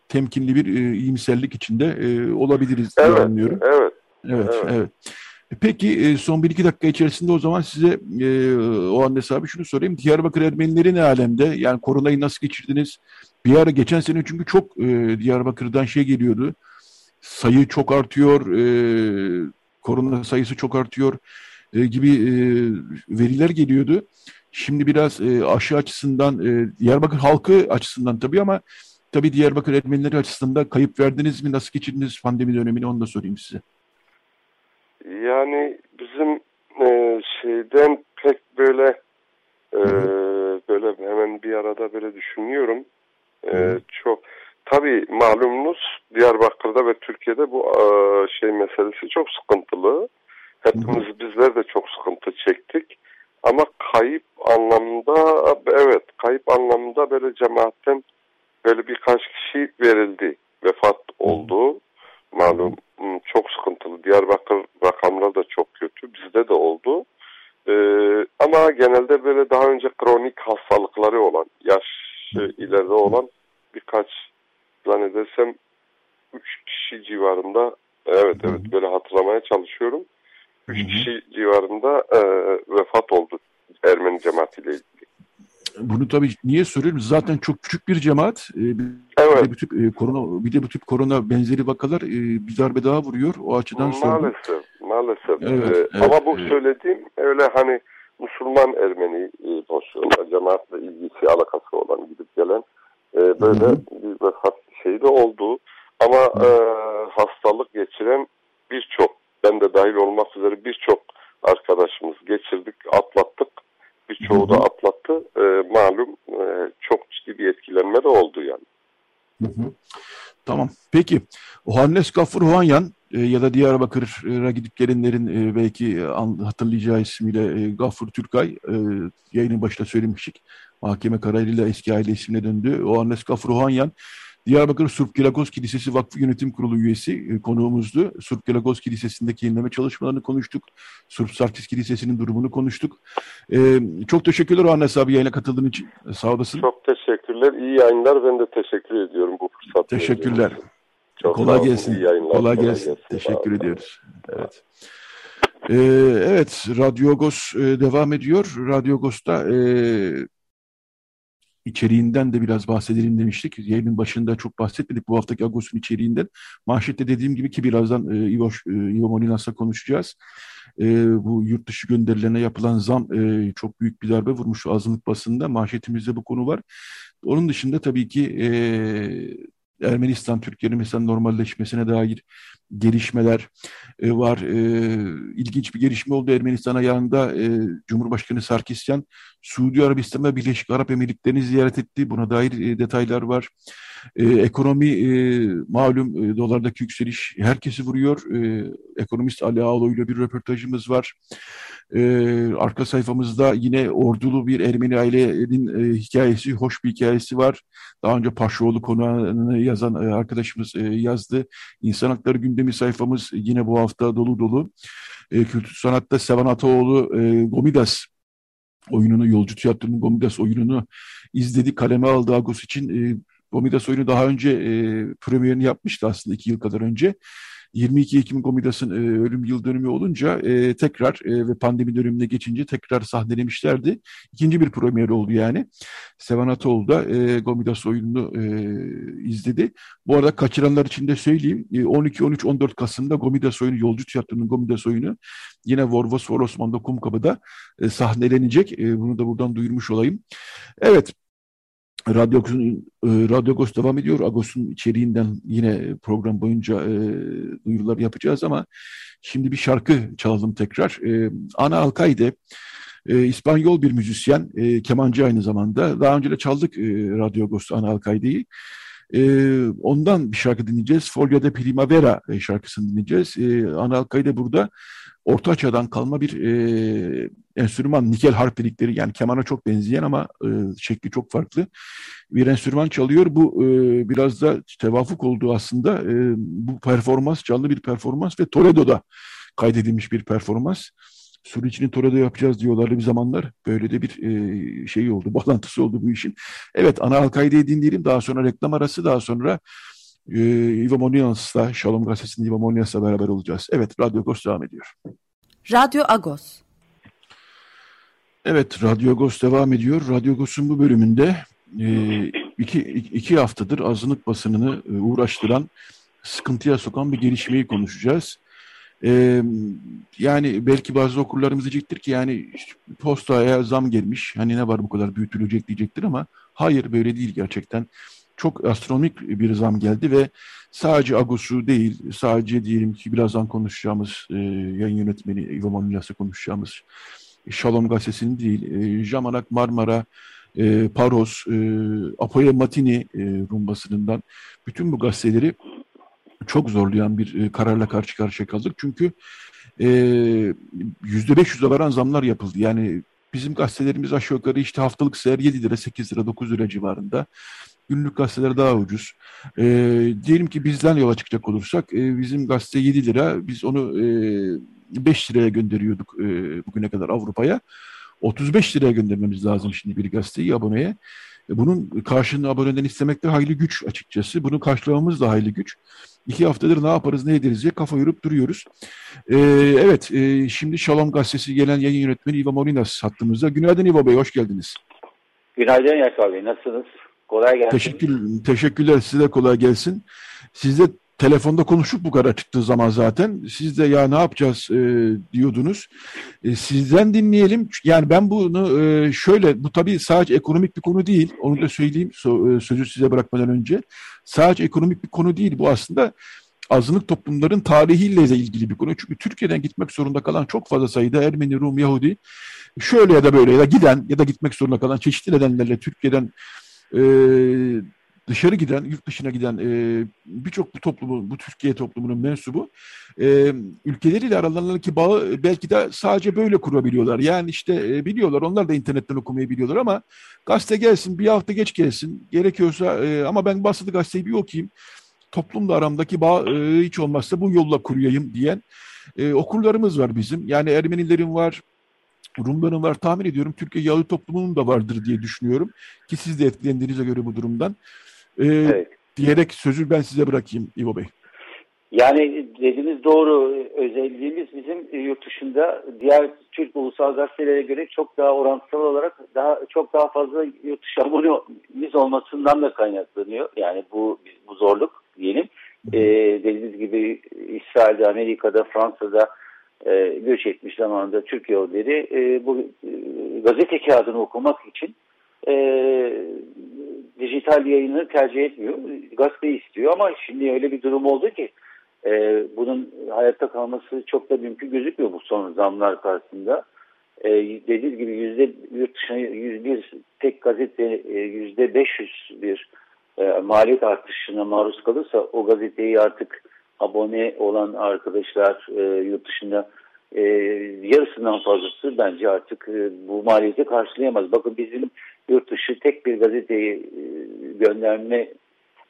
S2: temkinli bir e, iyimserlik içinde e, olabiliriz
S4: evet,
S2: diye anlıyorum.
S4: Evet,
S2: evet. Evet, evet. Peki e, son bir iki dakika içerisinde o zaman size e, o Andes abi şunu sorayım. Diyarbakır Ermenileri ne alemde? Yani koronayı nasıl geçirdiniz? Bir ara geçen sene çünkü çok e, Diyarbakır'dan şey geliyordu. Sayı çok artıyor, e, korona sayısı çok artıyor e, gibi e, veriler geliyordu. Şimdi biraz e, aşı açısından, e, Diyarbakır halkı açısından tabii ama tabii Diyarbakır Ermenileri açısından kayıp verdiniz mi? Nasıl geçirdiniz pandemi dönemini onu da sorayım size.
S4: Yani bizim e, şeyden pek böyle e, böyle hemen bir arada böyle düşünüyorum. E, çok tabii malumunuz Diyarbakır'da ve Türkiye'de bu e, şey meselesi çok sıkıntılı. Hepimiz bizler de çok sıkıntı çektik. Ama kayıp anlamında evet kayıp anlamında böyle cemaatten böyle birkaç kişi verildi. Vefat oldu. Malum çok sıkıntılı. Diyarbakır rakamlar da çok kötü. Bizde de oldu. Ee, ama genelde böyle daha önce kronik hastalıkları olan, yaş ileride olan birkaç zannedersem üç kişi civarında evet evet böyle hatırlamaya çalışıyorum. Üç kişi civarında e, vefat oldu Ermeni cemaatiyle ilgili.
S2: Bunu tabii niye soruyorum? Zaten çok küçük bir cemaat. Ee, bir
S4: evet.
S2: de bu tip e, korona bir de bu tip korona benzeri vakalar e, bir darbe daha vuruyor. O açıdan
S4: maalesef,
S2: sordum.
S4: maalesef.
S2: Evet,
S4: ee,
S2: evet,
S4: ama bu
S2: evet.
S4: söylediğim öyle hani Müslüman Ermeni e, pozisyonda cemaatle ilgisi alakası olan gidip gelen e, böyle
S2: Hı hı.
S4: bir vefat şey de oldu. Ama e, hastalık geçiren birçok ben de dahil olmak üzere birçok arkadaşımız geçirdik, atlattık. Birçoğu da atlattı. E, malum e, çok ciddi bir etkilenme de oldu yani.
S2: Hı hı. Tamam. Peki. Ohannes Gafur Huanyan e, ya da Diyarbakır'a gidip gelenlerin e, belki e, hatırlayacağı ismiyle e, Gafur Türkay e, yayının başında söylemiştik. Mahkeme kararıyla eski aile ismine döndü. Ohannes Gafur Huanyan Diyarbakır Surp Gelagoz Kilisesi Vakfı Yönetim Kurulu üyesi e, konuğumuzdu. Surp Gelagoz Kilisesi'ndeki yenileme çalışmalarını konuştuk. Surp Sarkis Kilisesi'nin durumunu konuştuk. E, çok teşekkürler Ohannes abi yayına katıldığın için. Sağ olasın.
S4: Çok teşekkürler. İyi yayınlar. Ben de teşekkür ediyorum bu fırsatı.
S2: Teşekkürler.
S4: Çok
S2: kolay gelsin.
S4: Yayınlar.
S2: Kolay gelsin.
S4: Sağ
S2: Teşekkür
S4: olun.
S2: ediyoruz. Evet. Ee, evet, Radyo Agos e, devam ediyor. Radyo Agos'ta e, içeriğinden de biraz bahsedelim demiştik. Yayının başında çok bahsetmedik bu haftaki Agos'un içeriğinden. Manşette dediğim gibi ki birazdan e, İvo, e, İvo Molinas'la konuşacağız. E, bu yurt dışı gönderilerine yapılan zam e, çok büyük bir darbe vurmuş azınlık basında. Manşetimizde bu konu var. Onun dışında tabii ki e, Ermenistan Türkiye'nin mesela normalleşmesine dair gelişmeler e, var. E, ilginç bir gelişme oldu Ermenistan ayağında. E, Cumhurbaşkanı Sarkisyan Suudi Arabistan ve Birleşik Arap Emirlikleri'ni ziyaret etti. Buna dair e, detaylar var. E, ekonomi e, malum e, dolardaki yükseliş herkesi vuruyor. E, ekonomist Ali Ağalo ile bir röportajımız var. E, arka sayfamızda yine ordulu bir Ermeni ailenin e, hikayesi, hoş bir hikayesi var. Daha önce Paşaoğlu konağını yazan e, arkadaşımız e, yazdı. İnsan Hakları gündemi sayfamız yine bu hafta dolu dolu. E, Kültür Sanat'ta Sevan Ataoğlu e, Gomidas oyununu, Yolcu Tiyatro'nun Gomidas oyununu izledi, kaleme aldı Agos için. E, Gomidas oyunu daha önce e, premierini yapmıştı aslında iki yıl kadar önce. 22 Ekim Gomidas'ın e, ölüm yıl dönümü olunca e, tekrar e, ve pandemi dönemine geçince tekrar sahnelemişlerdi. İkinci bir premier oldu yani. Sevan Ataoğlu da e, Gomidas oyununu e, izledi. Bu arada kaçıranlar için de söyleyeyim. E, 12, 13, 14 Kasım'da Gomidas oyunu, Yolcu Tiyatro'nun Gomidas oyunu yine Vorvos For Osman'da Kumkapı'da e, sahnelenecek. E, bunu da buradan duyurmuş olayım. Evet. Radyo Agos'un e, Radyo Agos devam ediyor. Agos'un içeriğinden yine program boyunca e, duyurular yapacağız ama şimdi bir şarkı çalalım tekrar. E, Ana Alkayde e, İspanyol bir müzisyen, e, kemancı aynı zamanda. Daha önce de çaldık e, Radyo Agos'ta Ana Alkayde'yi. E, ondan bir şarkı dinleyeceğiz. Folio de Primavera e, şarkısını dinleyeceğiz. E, Ana Alkayde burada Orta Çağ'dan kalma bir e, enstrüman, nikel harp dedikleri yani kemana çok benzeyen ama e, şekli çok farklı bir enstrüman çalıyor. Bu e, biraz da tevafuk olduğu aslında e, bu performans, canlı bir performans ve Toledo'da kaydedilmiş bir performans. Suriçi'nin Toledo yapacağız diyorlardı bir zamanlar. Böyle de bir e, şey oldu, bağlantısı oldu bu işin. Evet, ana Al-Kaide'yi dinleyelim. Daha sonra reklam arası, daha sonra e, Ivo Monians'la, Shalom Gazetesi'nin Ivo Monians'la beraber olacağız. Evet, Radyo Agos devam ediyor.
S1: Radyo Agos.
S2: Evet, Radyo Agos devam ediyor. Radyo Agos'un bu bölümünde e, iki, iki haftadır azınlık basınını e, uğraştıran, sıkıntıya sokan bir gelişmeyi konuşacağız. E, yani belki bazı okurlarımız diyecektir ki yani postaya zam gelmiş, hani ne var bu kadar büyütülecek diyecektir ama hayır böyle değil gerçekten. Çok astronomik bir zam geldi ve sadece Agos'u değil, sadece diyelim ki birazdan konuşacağımız e, yayın yönetmeni İvo Mamilas'la konuşacağımız Şalom gazetesinin değil, e, Jamanak Marmara, e, Paros, e, Apoya Matini e, Rum basınından bütün bu gazeteleri çok zorlayan bir e, kararla karşı karşıya kaldık. Çünkü e, yüzde beş yüze varan zamlar yapıldı. Yani bizim gazetelerimiz aşağı yukarı işte haftalık seher 7 lira, 8 lira, 9 lira civarında. Günlük gazeteler daha ucuz. E, diyelim ki bizden yola çıkacak olursak e, bizim gazete 7 lira, biz onu e, 5 liraya gönderiyorduk e, bugüne kadar Avrupa'ya. 35 liraya göndermemiz lazım şimdi bir gazeteyi aboneye. E, bunun karşılığını aboneden istemek de hayli güç açıkçası. Bunu karşılamamız da hayli güç. İki haftadır ne yaparız ne ederiz diye kafa yorup duruyoruz. Ee, evet e, şimdi Şalom Gazetesi gelen yayın yönetmeni İva Molinas hattımızda. Günaydın İva Bey hoş geldiniz.
S5: Günaydın Yaşar Bey nasılsınız? Kolay gelsin.
S2: Teşekkür, teşekkürler size de kolay gelsin. Siz de telefonda konuşup bu kadar çıktığı zaman zaten siz de ya ne yapacağız e, diyordunuz. E, sizden dinleyelim. Yani ben bunu e, şöyle bu tabii sadece ekonomik bir konu değil. Onu da söyleyeyim so, e, sözü size bırakmadan önce. Sadece ekonomik bir konu değil. Bu aslında azınlık toplumların tarihiyle de ilgili bir konu. Çünkü Türkiye'den gitmek zorunda kalan çok fazla sayıda Ermeni, Rum, Yahudi şöyle ya da böyle ya da giden ya da gitmek zorunda kalan çeşitli nedenlerle Türkiye'den e, dışarı giden, yurt dışına giden e, birçok bu toplumu, bu Türkiye toplumunun mensubu e, ülkeleriyle aralarındaki bağı belki de sadece böyle kurabiliyorlar. Yani işte e, biliyorlar, onlar da internetten okumayı biliyorlar ama gazete gelsin, bir hafta geç gelsin, gerekiyorsa e, ama ben basılı gazeteyi bir okuyayım, toplumla aramdaki bağ e, hiç olmazsa bu yolla kuruyayım diyen e, okurlarımız var bizim. Yani Ermenilerin var, Rumların var tahmin ediyorum Türkiye Yahudi toplumunun da vardır diye düşünüyorum ki siz de etkilendiğinize göre bu durumdan. Ee, evet. Diyerek sözü ben size bırakayım İvo Bey.
S5: Yani dediğiniz doğru. Özelliğimiz bizim yurt dışında diğer Türk ulusal gazetelere göre çok daha orantısal olarak daha çok daha fazla yurt dışı abonemiz olmasından da kaynaklanıyor. Yani bu bu zorluk diyelim. Ee, dediğiniz gibi İsrail'de, Amerika'da, Fransa'da e, göç etmiş zamanında Türk Yahudileri e, bu e, gazete kağıdını okumak için e, dijital yayını tercih etmiyor. Gazete istiyor ama şimdi öyle bir durum oldu ki e, bunun hayatta kalması çok da mümkün gözükmüyor bu son zamlar karşısında. E, dediğiniz gibi yüzde yurt dışına bir tek gazete e, yüzde 500 bir e, maliyet artışına maruz kalırsa o gazeteyi artık abone olan arkadaşlar e, yurt dışında e, yarısından fazlası bence artık e, bu maliyeti karşılayamaz. Bakın bizim yurt dışı tek bir gazeteyi e, gönderme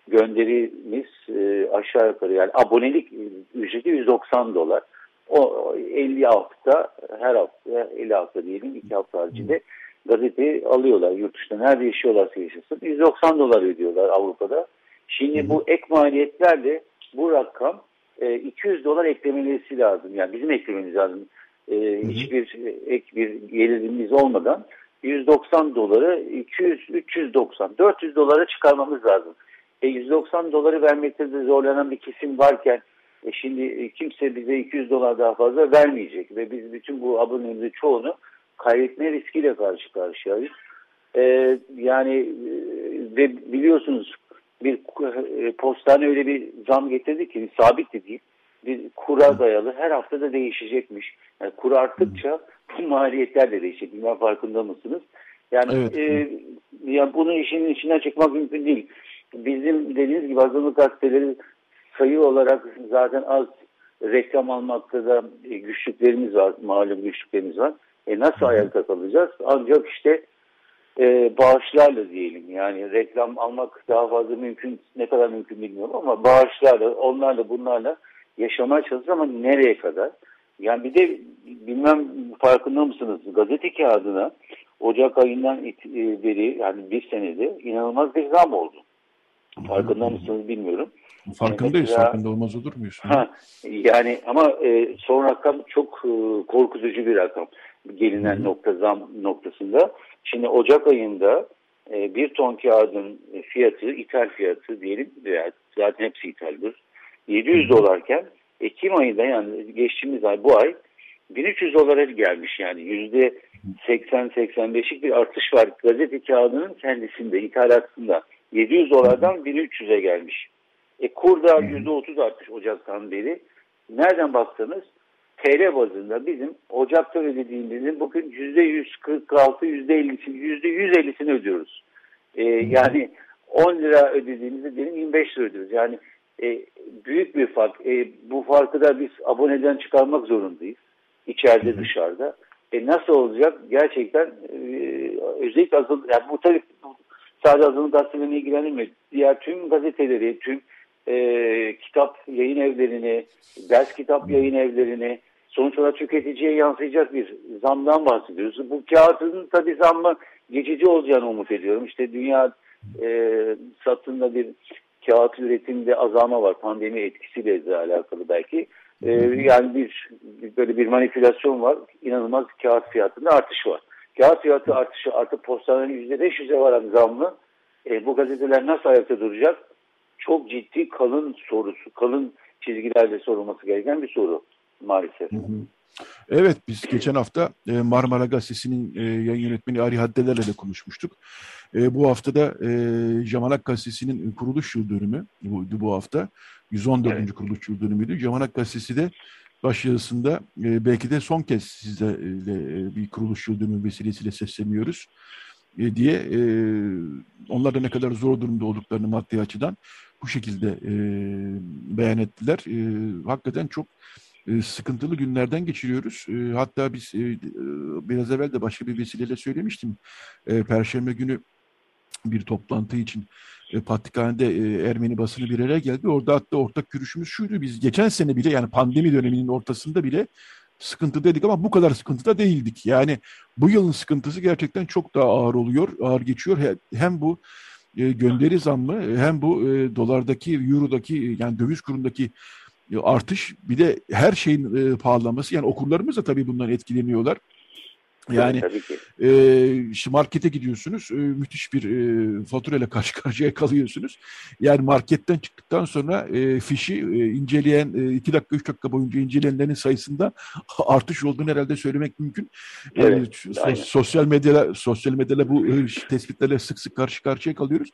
S5: gönderimiz e, aşağı yukarı yani abonelik ücreti 190 dolar. O 50 hafta her hafta 50 hafta diyelim 2 hafta haricinde gazeteyi alıyorlar yurt dışında. Nerede yaşıyorlarsa yaşasın. 190 dolar ödüyorlar Avrupa'da. Şimdi bu ek maliyetlerle bu rakam e, 200 dolar eklemeleri lazım. Yani bizim eklememiz lazım. E, hiçbir ek bir gelirimiz olmadan 190 doları 200, 390, 400 dolara çıkarmamız lazım. E, 190 doları vermekte de zorlanan bir kesim varken e, şimdi kimse bize 200 dolar daha fazla vermeyecek ve biz bütün bu abonemizin çoğunu kaybetme riskiyle karşı karşıyayız. E, yani e, ve biliyorsunuz bir e, postane öyle bir zam getirdi ki sabit de değil bir kura dayalı her hafta da değişecekmiş. Yani kur arttıkça bu maliyetler de değişecek. Bilmem farkında mısınız? Yani, evet. e, yani bunu işin içinden çıkmak mümkün değil. Bizim dediğiniz gibi azınlık gazeteleri sayı olarak zaten az reklam almakta da güçlüklerimiz var. Malum güçlüklerimiz var. E nasıl ayakta kalacağız? Ancak işte e, bağışlarla diyelim. Yani reklam almak daha fazla mümkün, ne kadar mümkün bilmiyorum ama bağışlarla, onlarla bunlarla yaşamaya çalışıyoruz ama nereye kadar? Yani bir de bilmem farkında mısınız? Gazete kağıdına Ocak ayından e, beri yani bir senede inanılmaz bir zam oldu. Farkında mısınız bilmiyorum.
S2: Farkındayız. Mesela, farkında olmaz olur muyuz? Ha,
S5: yani ama e, son rakam çok e, korkutucu bir rakam. Gelinen Hı. nokta zam noktasında. Şimdi Ocak ayında e, bir ton kağıdın fiyatı, ithal fiyatı diyelim veya zaten hepsi ithaldir. 700 dolarken Ekim ayında yani geçtiğimiz ay bu ay 1300 dolara gelmiş yani yüzde 80-85'lik bir artış var gazete kağıdının kendisinde ithalatında 700 dolardan 1300'e gelmiş. E kurda yüzde 30 artmış Ocak'tan beri. Nereden baksanız TL bazında bizim Ocak'ta ödediğimizin bugün yüzde 146, yüzde 50'sini, yüzde 150'sini ödüyoruz. E, yani 10 lira ödediğimizde diyelim 25 lira ödüyoruz. Yani e, büyük bir fark. E, bu farkı da biz aboneden çıkarmak zorundayız. İçeride Hı. dışarıda. E, nasıl olacak? Gerçekten e, özellikle azıl, yani bu tabii sadece azınlık gazetelerine ilgilenmiyor. Diğer tüm gazeteleri, tüm e, kitap yayın evlerini, ders kitap yayın evlerini sonuç olarak tüketiciye yansıyacak bir zamdan bahsediyoruz. Bu kağıtın tabii zammı geçici olacağını umut ediyorum. İşte dünya e, satında bir kağıt üretiminde azalma var. Pandemi etkisiyle de alakalı belki. Ee, yani bir böyle bir manipülasyon var. İnanılmaz kağıt fiyatında artış var. Kağıt fiyatı artışı artık postanın %500'e varan zamlı. E, bu gazeteler nasıl ayakta duracak? çok ciddi kalın sorusu, kalın çizgilerle sorulması gereken bir soru maalesef. Hı hı.
S2: Evet biz geçen hafta e, Marmara Gazetesi'nin e, yayın yönetmeni Ari Haddeler'le de konuşmuştuk. E, bu hafta da Jamanak Gazetesi'nin kuruluş yıl dönümü buydu bu hafta. 114. Evet. kuruluş yıl dönümüydü. Jamanak Gazetesi de başyazısında belki de son kez sizle bir kuruluş yıl dönümü vesilesiyle sesleniyoruz diye onlar da ne kadar zor durumda olduklarını maddi açıdan bu şekilde beyan ettiler. Hakikaten çok e, sıkıntılı günlerden geçiriyoruz. E, hatta biz e, biraz evvel de başka bir vesileyle söylemiştim. Perşembe günü bir toplantı için Patrikhane'de Ermeni basını bir araya geldi. Orada hatta ortak görüşümüz şuydu. Biz geçen sene bile yani pandemi döneminin ortasında bile sıkıntı dedik ama bu kadar sıkıntıda değildik. Yani bu yılın sıkıntısı gerçekten çok daha ağır oluyor, ağır geçiyor. Hem bu gönderi zammı hem bu dolardaki, eurodaki yani döviz kurundaki artış bir de her şeyin e, pahalanması yani okurlarımız da tabii bundan etkileniyorlar. Yani e, işte markete gidiyorsunuz, e, müthiş bir e, faturayla karşı karşıya kalıyorsunuz. Yani marketten çıktıktan sonra e, fişi e, inceleyen, e, dakika, üç dakika boyunca inceleyenlerin sayısında artış olduğunu herhalde söylemek mümkün. Evet, e, sosyal medyada sosyal medyada bu e, tespitlerle sık sık karşı karşıya kalıyoruz.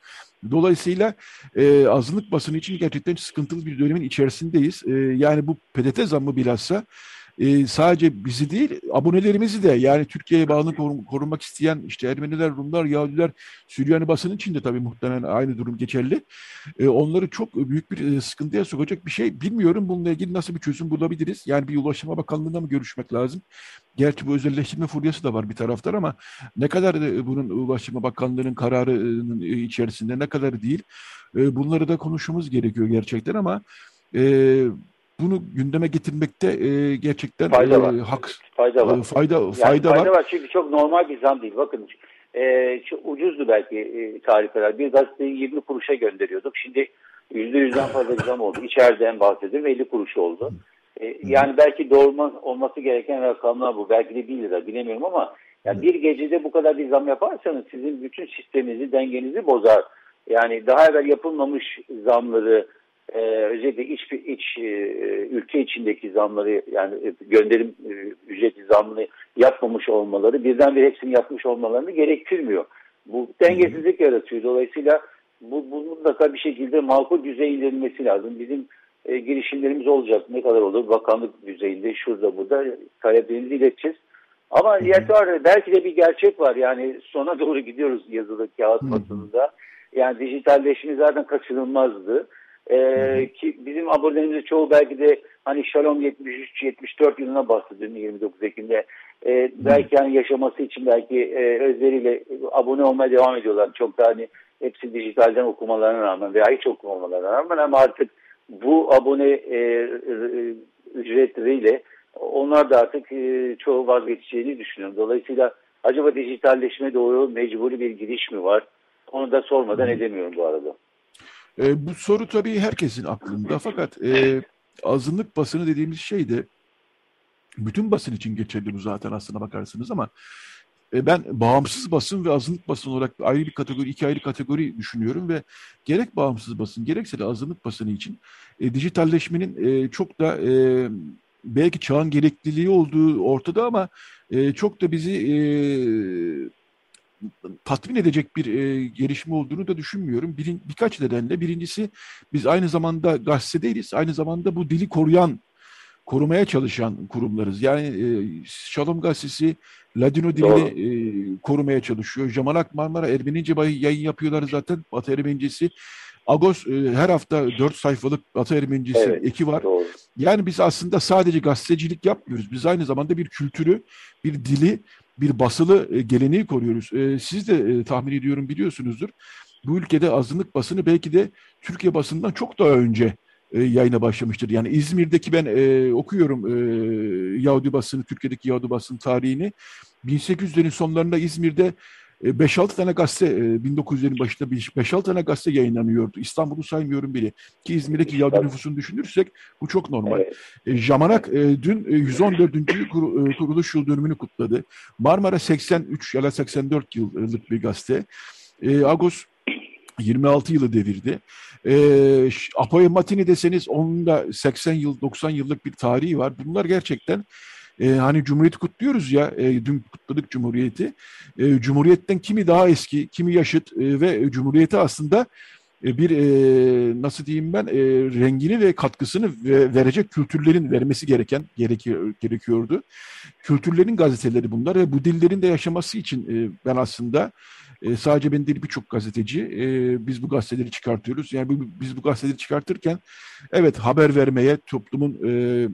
S2: Dolayısıyla e, azınlık basını için gerçekten sıkıntılı bir dönemin içerisindeyiz. E, yani bu PDT zammı bilhassa e, sadece bizi değil abonelerimizi de yani Türkiye'ye bağlı korun, korunmak isteyen işte Ermeniler, Rumlar, Yahudiler, Süryani basının için de tabii muhtemelen aynı durum geçerli. E, onları çok büyük bir e, sıkıntıya sokacak bir şey. Bilmiyorum bununla ilgili nasıl bir çözüm bulabiliriz. Yani bir Ulaştırma Bakanlığı'nda mı görüşmek lazım? Gerçi bu özelleştirme furyası da var bir taraftar ama ne kadar e, bunun Ulaştırma Bakanlığı'nın kararının içerisinde ne kadar değil. E, bunları da konuşmamız gerekiyor gerçekten ama e, bunu gündeme getirmekte e, gerçekten
S5: fayda e, var.
S2: hak
S5: fayda var.
S2: E, fayda
S5: yani
S2: fayda,
S5: fayda var. var. Çünkü çok normal bir zam değil. Bakın e, çok ucuzdu belki e, tarih Bir gazeteyi 20 kuruşa gönderiyorduk. Şimdi %100'den fazla bir zam oldu. İçeriden bahsediyorum 50 kuruş oldu. E, yani belki doğru olması gereken rakamlar bu. Belki de 1 lira bilemiyorum ama yani bir gecede bu kadar bir zam yaparsanız sizin bütün sisteminizi, dengenizi bozar. Yani daha evvel yapılmamış zamları e, özellikle iç, iç e, ülke içindeki zamları yani gönderim e, ücreti zamını yapmamış olmaları birdenbire hepsini yapmış olmalarını gerektirmiyor. Bu dengesizlik yaratıyor. Dolayısıyla bu, bu mutlaka bir şekilde makul düzeye indirilmesi lazım. Bizim e, girişimlerimiz olacak. Ne kadar olur? Bakanlık düzeyinde şurada burada taleplerimizi ileteceğiz. Ama yeter belki de bir gerçek var. Yani sona doğru gidiyoruz yazılı kağıt basınında. Yani dijitalleşme zaten kaçınılmazdı. Ee, ki bizim abonelerimizin çoğu belki de hani Shalom 73-74 yılına bahsediyorum 29 Ekim'de. Ee, belki yani yaşaması için belki e, özleriyle abone olmaya devam ediyorlar. Çok da hani hepsi dijitalden okumalarına rağmen veya hiç okumamalarına rağmen ama artık bu abone e, e, ücretleriyle onlar da artık e, çoğu vazgeçeceğini düşünüyorum. Dolayısıyla acaba dijitalleşme doğru mecburi bir giriş mi var? Onu da sormadan edemiyorum bu arada.
S2: E, bu soru tabii herkesin aklında. Fakat e, azınlık basını dediğimiz şey de bütün basın için geçerli bu zaten aslına bakarsınız ama e, ben bağımsız basın ve azınlık basın olarak ayrı bir kategori, iki ayrı kategori düşünüyorum ve gerek bağımsız basın gerekse de azınlık basını için e, dijitalleşmenin e, çok da e, belki çağın gerekliliği olduğu ortada ama e, çok da bizi e, tatmin edecek bir e, gelişme olduğunu da düşünmüyorum. Bir, birkaç nedenle. Birincisi biz aynı zamanda gazete değiliz. Aynı zamanda bu dili koruyan, korumaya çalışan kurumlarız. Yani e, Şalom Gazetesi Ladino dilini e, korumaya çalışıyor. Jamalak Marmara Ermenice yayın yapıyorlar zaten. Batı Ermenicesi. Agos e, her hafta dört sayfalık Batı Ermenicesi evet, eki var. Doğru. Yani biz aslında sadece gazetecilik yapmıyoruz. Biz aynı zamanda bir kültürü, bir dili bir basılı e, geleneği koruyoruz. E, siz de e, tahmin ediyorum biliyorsunuzdur. Bu ülkede azınlık basını belki de Türkiye basından çok daha önce yayına başlamıştır. Yani İzmir'deki ben e, okuyorum e, Yahudi basını, Türkiye'deki Yahudi basını tarihini. 1800'lerin sonlarında İzmir'de 5-6 tane gazete 1900'lerin başında 5-6 tane gazete yayınlanıyordu. İstanbul'u saymıyorum bile. Ki İzmir'deki Yahudi nüfusunu düşünürsek bu çok normal. Evet. Jamanak dün 114. kuruluş yıl dönümünü kutladı. Marmara 83 ya da 84 yıllık bir gazete. Agos 26 yılı devirdi. E, Apoyo Matini deseniz onun da 80 yıl 90 yıllık bir tarihi var. Bunlar gerçekten e, hani Cumhuriyeti kutluyoruz ya, e, dün kutladık Cumhuriyeti. E, Cumhuriyetten kimi daha eski, kimi yaşıt e, ve Cumhuriyeti aslında e, bir e, nasıl diyeyim ben e, rengini ve katkısını ve, verecek kültürlerin vermesi gereken gerekiyor, gerekiyordu. Kültürlerin gazeteleri bunlar ve bu dillerin de yaşaması için e, ben aslında e, sadece ben değil birçok gazeteci e, biz bu gazeteleri çıkartıyoruz. Yani bu, biz bu gazeteleri çıkartırken evet haber vermeye toplumun e,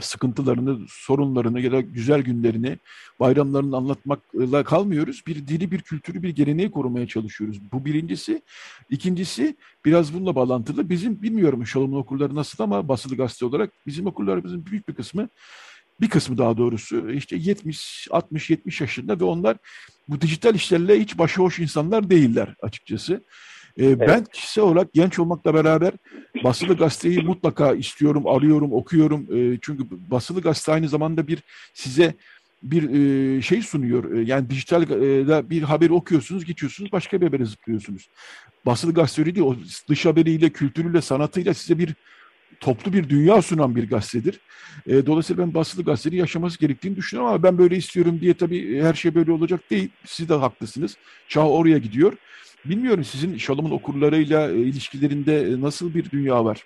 S2: sıkıntılarını, sorunlarını ya da güzel günlerini, bayramlarını anlatmakla kalmıyoruz. Bir dili, bir kültürü, bir geleneği korumaya çalışıyoruz. Bu birincisi. İkincisi biraz bununla bağlantılı. Bizim bilmiyorum Şalom'un okulları nasıl ama basılı gazete olarak bizim okullarımızın büyük bir kısmı bir kısmı daha doğrusu işte 70, 60, 70 yaşında ve onlar bu dijital işlerle hiç başıboş insanlar değiller açıkçası. Ee, evet. Ben kişisel olarak genç olmakla beraber basılı gazeteyi mutlaka istiyorum, arıyorum, okuyorum. Ee, çünkü basılı gazete aynı zamanda bir size bir e, şey sunuyor. E, yani dijitalde bir haberi okuyorsunuz, geçiyorsunuz, başka bir habere zıplıyorsunuz. Basılı gazete değil. O dış haberiyle, kültürüyle, sanatıyla size bir toplu bir dünya sunan bir gazetedir. E, dolayısıyla ben basılı gazeteyi yaşaması gerektiğini düşünüyorum ama ben böyle istiyorum diye tabii her şey böyle olacak değil. Siz de haklısınız. Çağ oraya gidiyor. Bilmiyorum sizin Şalom'un okurlarıyla e, ilişkilerinde e, nasıl bir dünya var?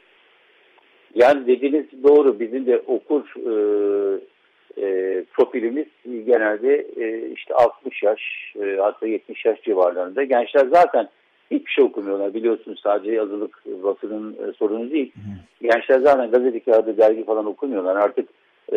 S5: Yani dediğiniz doğru. Bizim de okur e, e, profilimiz genelde e, işte 60 yaş e, hatta 70 yaş civarlarında. Gençler zaten hiçbir şey okumuyorlar. Biliyorsunuz sadece yazılık basının e, sorunu değil. Hı. Gençler zaten gazete kağıdı, dergi falan okumuyorlar. Artık e,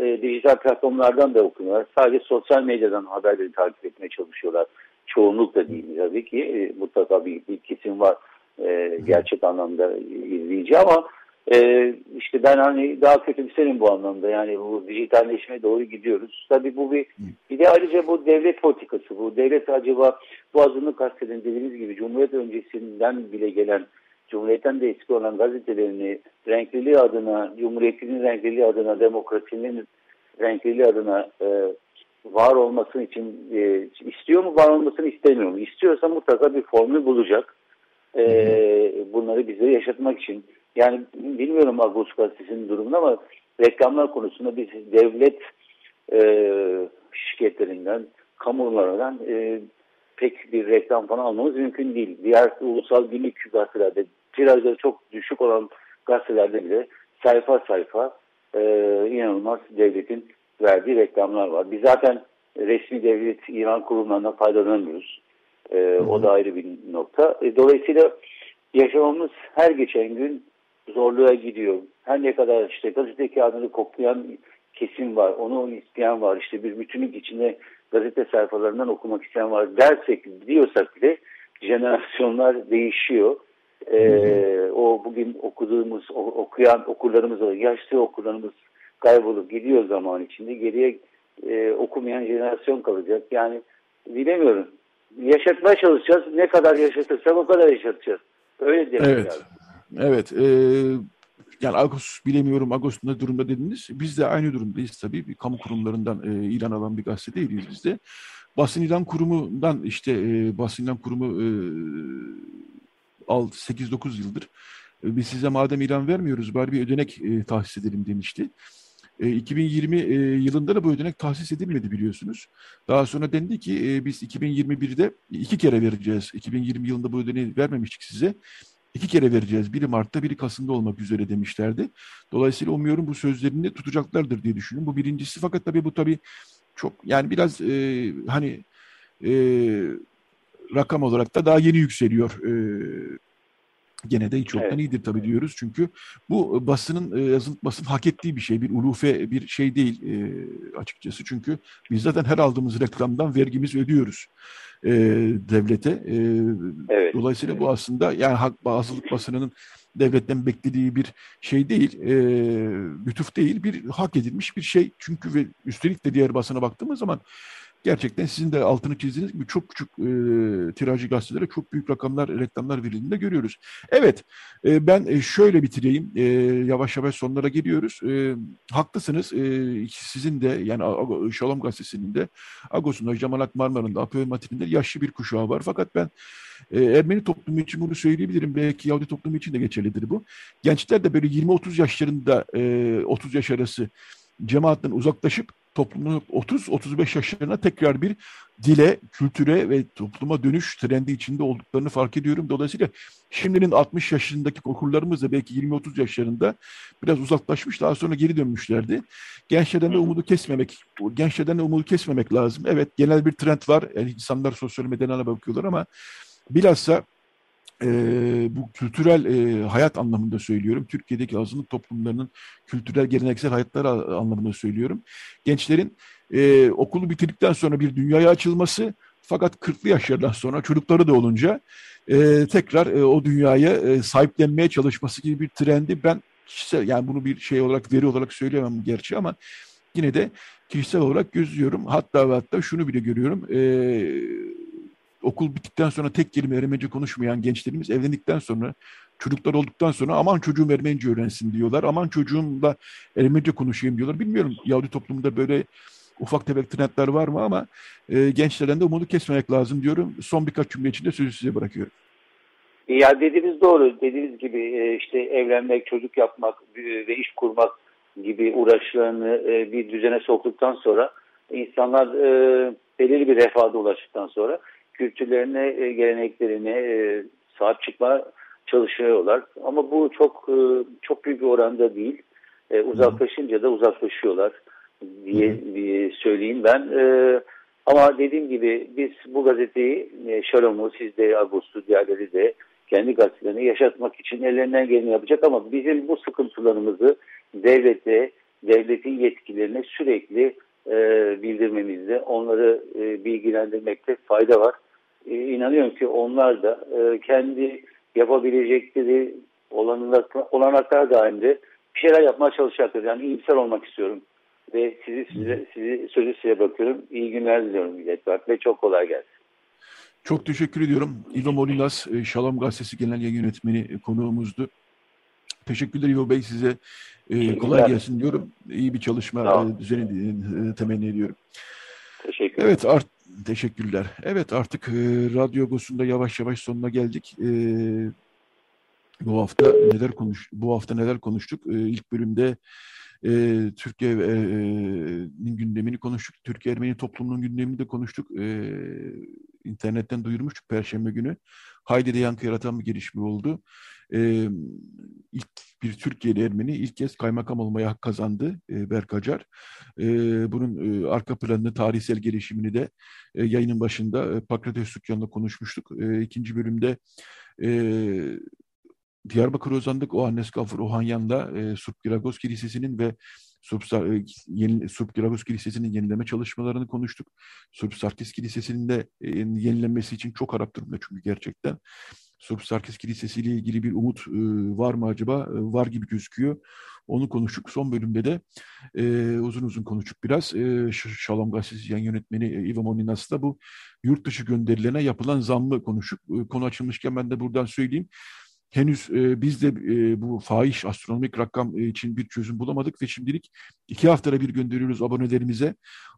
S5: e, dijital platformlardan da okumuyorlar. Sadece sosyal medyadan haberleri takip etmeye çalışıyorlar çoğunluk da değil. Tabii ki e, mutlaka bir, bir kesim var e, gerçek anlamda izleyici ama e, işte ben hani daha kötümserim bu anlamda. Yani bu dijitalleşmeye doğru gidiyoruz. Tabii bu bir, bir de ayrıca bu devlet politikası. Bu devlet acaba bu azınlık kastedin dediğimiz gibi Cumhuriyet öncesinden bile gelen Cumhuriyet'ten de eski olan gazetelerini renkliliği adına, Cumhuriyet'in renkliliği adına, demokrasinin renkliliği adına e, var olmasını için e, istiyor mu var olmasını istemiyor mu? İstiyorsa mutlaka bir formül bulacak. E, bunları bize yaşatmak için. Yani bilmiyorum Agos gazetesinin durumunu ama reklamlar konusunda biz devlet e, şirketlerinden, kamularından e, pek bir reklam falan almamız mümkün değil. Diğer ulusal günlük gazetelerde tirajları çok düşük olan gazetelerde bile sayfa sayfa e, inanılmaz devletin verdiği reklamlar var. Biz zaten resmi devlet İran kurumlarından faydalanamıyoruz. E, o da ayrı bir nokta. E, dolayısıyla yaşamamız her geçen gün zorluğa gidiyor. Her ne kadar işte gazete kağıdını koklayan kesim var, onu isteyen var, işte bir bütünlük içinde gazete sayfalarından okumak isteyen var dersek diyorsak bile jenerasyonlar değişiyor. Ee, o bugün okuduğumuz, okuyan okurlarımız, yaşlı okurlarımız kaybolup gidiyor zaman içinde. Geriye e, okumayan jenerasyon kalacak. Yani bilemiyorum. Yaşatmaya çalışacağız. Ne kadar yaşatırsak o kadar yaşatacağız. Öyle demek
S2: evet. lazım. Evet. E, yani Agos bilemiyorum Agos ne durumda dediniz. Biz de aynı durumdayız tabii. Bir kamu kurumlarından e, ilan alan bir gazete değiliz biz de. Basın ilan kurumundan işte e, basın ilan kurumu e, 8-9 yıldır e, biz size madem ilan vermiyoruz bari bir ödenek e, tahsis edelim demişti. 2020 e, e, yılında da bu ödenek tahsis edilmedi biliyorsunuz. Daha sonra dendi ki e, biz 2021'de iki kere vereceğiz. 2020 yılında bu ödeneği vermemiştik size. İki kere vereceğiz. Biri Mart'ta, biri Kasım'da olmak üzere demişlerdi. Dolayısıyla umuyorum bu sözlerini tutacaklardır diye düşünüyorum. Bu birincisi. Fakat tabii bu tabii çok yani biraz e, hani e, rakam olarak da daha yeni yükseliyor. E, Gene de hiç yoktan evet. iyidir tabii diyoruz. Çünkü bu e, basının, e, yazılık basın hak ettiği bir şey. Bir ulufe bir şey değil e, açıkçası. Çünkü biz zaten her aldığımız reklamdan vergimizi ödüyoruz e, devlete. E, evet. Dolayısıyla evet. bu aslında yani hak, bazılık basınının devletten beklediği bir şey değil, e, lütuf değil, bir hak edilmiş bir şey. Çünkü ve üstelik de diğer basına baktığımız zaman gerçekten sizin de altını çizdiğiniz gibi çok küçük e, tirajı gazetelere çok büyük rakamlar, reklamlar verildiğini de görüyoruz. Evet, e, ben şöyle bitireyim. E, yavaş yavaş sonlara geliyoruz. E, haklısınız. E, sizin de yani Şalom Gazetesi'nin de Agos'un da, Cemalat Marmara'nın da, Apoel Matin'in de yaşlı bir kuşağı var. Fakat ben e, Ermeni toplumu için bunu söyleyebilirim. Belki Yahudi toplumu için de geçerlidir bu. Gençler de böyle 20-30 yaşlarında, e, 30 yaş arası cemaatten uzaklaşıp toplumun 30-35 yaşlarına tekrar bir dile, kültüre ve topluma dönüş trendi içinde olduklarını fark ediyorum. Dolayısıyla şimdinin 60 yaşındaki okurlarımız da belki 20-30 yaşlarında biraz uzaklaşmış daha sonra geri dönmüşlerdi. Gençlerden de umudu kesmemek, gençlerden de umudu kesmemek lazım. Evet genel bir trend var. Yani insanlar sosyal medyalarına bakıyorlar ama bilhassa e, bu kültürel e, hayat anlamında söylüyorum. Türkiye'deki azınlık toplumlarının kültürel geleneksel hayatları anlamında söylüyorum. Gençlerin e, okulu bitirdikten sonra bir dünyaya açılması fakat 40'lı yaşlardan sonra çocukları da olunca e, tekrar e, o dünyaya e, sahiplenmeye çalışması gibi bir trendi ben kişisel yani bunu bir şey olarak veri olarak söyleyemem gerçi ama yine de kişisel olarak gözlüyorum. Hatta ve hatta şunu bile görüyorum. E, okul bittikten sonra tek kelime Ermenice konuşmayan gençlerimiz evlendikten sonra çocuklar olduktan sonra aman çocuğum Ermenice öğrensin diyorlar. Aman çocuğumla Ermenice konuşayım diyorlar. Bilmiyorum Yahudi toplumunda böyle ufak tefek trendler var mı ama e, gençlerden de umudu kesmemek lazım diyorum. Son birkaç cümle içinde sözü size bırakıyorum.
S5: Ya dediğiniz doğru. Dediğiniz gibi e, işte evlenmek, çocuk yapmak ve iş kurmak gibi uğraşlarını e, bir düzene soktuktan sonra insanlar e, belirli bir refahda ulaştıktan sonra kültürlerine, e, geleneklerine e, sahip çıkma çalışıyorlar. Ama bu çok e, çok büyük bir oranda değil. Uzaklaşınca da uzaklaşıyorlar diye, diye söyleyeyim ben. Ama dediğim gibi biz bu gazeteyi Şalom'u, siz de Ağustos, diğerleri de kendi gazetelerini yaşatmak için ellerinden geleni yapacak ama bizim bu sıkıntılarımızı devlete, devletin yetkilerine sürekli e, bildirmemizde, onları e, bilgilendirmekte fayda var. E, inanıyorum ki onlar da e, kendi yapabilecekleri olanaklar, olanaklar dahilinde bir şeyler yapmaya çalışacaktır. Yani iyimser olmak istiyorum. Ve sizi size, sizi sözü size bakıyorum. İyi günler diliyorum Millet ve çok kolay gelsin.
S2: Çok teşekkür ediyorum. İvo Molinas, e, Şalom Gazetesi Genel Yayın Yönetmeni konuğumuzdu. Teşekkürler İvo Bey size. kolay gelsin diyorum. İyi bir çalışma düzeni temenni ediyorum.
S5: Teşekkür
S2: Evet art teşekkürler. Evet artık e, Radyo Gosu'nda yavaş yavaş sonuna geldik. E, bu hafta neler konuş bu hafta neler konuştuk? E, ilk bölümde e, Türkiye'nin e, gündemini konuştuk. Türkiye Ermeni toplumunun gündemini de konuştuk. E, internetten duyurmuştuk Perşembe günü. Haydi'de yankı yaratan bir gelişme oldu. E, ilk bir Türkiye'li Ermeni ilk kez kaymakam olmaya hak kazandı e, Berk Acar. E, bunun e, arka planını, tarihsel gelişimini de e, yayının başında e, Pakrates Sükyan'la konuşmuştuk. E, ikinci bölümde e, Diyarbakır Ozan'dık o Annes Gafur Ohanyan'la e, Surp Giragos Kilisesi'nin ve Surp, e, Giragos Kilisesi'nin yenileme çalışmalarını konuştuk. Surp Sarkis Kilisesi'nin de e, yenilenmesi için çok harap durumda çünkü gerçekten. Surp Sarkis Kilisesi ile ilgili bir umut e, var mı acaba? E, var gibi gözüküyor. Onu konuştuk. Son bölümde de e, uzun uzun konuştuk biraz. E, Şalom Gazetesi yan yönetmeni e, Ivo Moninas'la bu yurt dışı gönderilerine yapılan zammı konuştuk. E, konu açılmışken ben de buradan söyleyeyim henüz e, biz de e, bu fahiş astronomik rakam e, için bir çözüm bulamadık ve şimdilik iki haftada bir gönderiyoruz abonelerimize.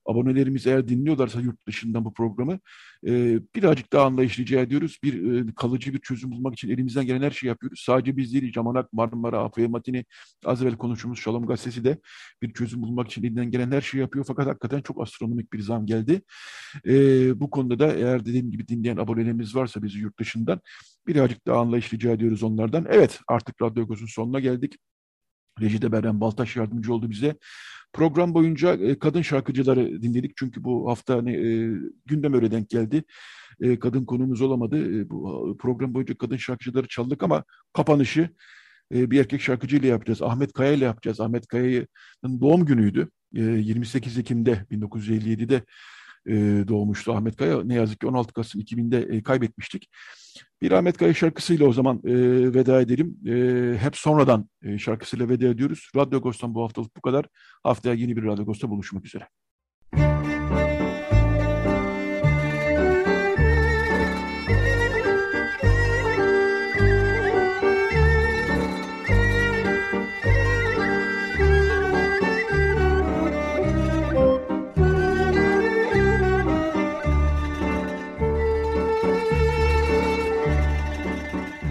S2: Abonelerimiz eğer dinliyorlarsa yurt dışından bu programı e, birazcık daha anlayışlı rica ediyoruz. Bir e, kalıcı bir çözüm bulmak için elimizden gelen her şeyi yapıyoruz. Sadece biz değil, Camanak, Marmara, Apoya Matini, az evvel konuştuğumuz Şalom Gazetesi de bir çözüm bulmak için elinden gelen her şeyi yapıyor. Fakat hakikaten çok astronomik bir zam geldi. E, bu konuda da eğer dediğim gibi dinleyen abonelerimiz varsa bizi yurt dışından birazcık daha anlayış rica ediyoruz onlardan. Evet artık Radyo Göz'ün sonuna geldik. Rejide Beren Baltaş yardımcı oldu bize. Program boyunca e, kadın şarkıcıları dinledik çünkü bu hafta hani, e, gündem öyle denk geldi. E, kadın konumuz olamadı. E, bu program boyunca kadın şarkıcıları çaldık ama kapanışı e, bir erkek şarkıcıyla yapacağız. Ahmet Kaya ile yapacağız. Ahmet Kaya'nın doğum günüydü. E, 28 Ekim'de 1957'de e, doğmuştu Ahmet Kaya. Ne yazık ki 16 Kasım 2000'de e, kaybetmiştik. Bir Ahmet Kaya şarkısıyla o zaman e, veda edelim. E, hep sonradan e, şarkısıyla veda ediyoruz. Radyo Agos'tan bu haftalık bu kadar. Haftaya yeni bir Radyo Agos'ta buluşmak üzere.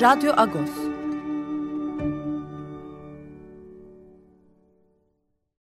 S1: Radyo Agos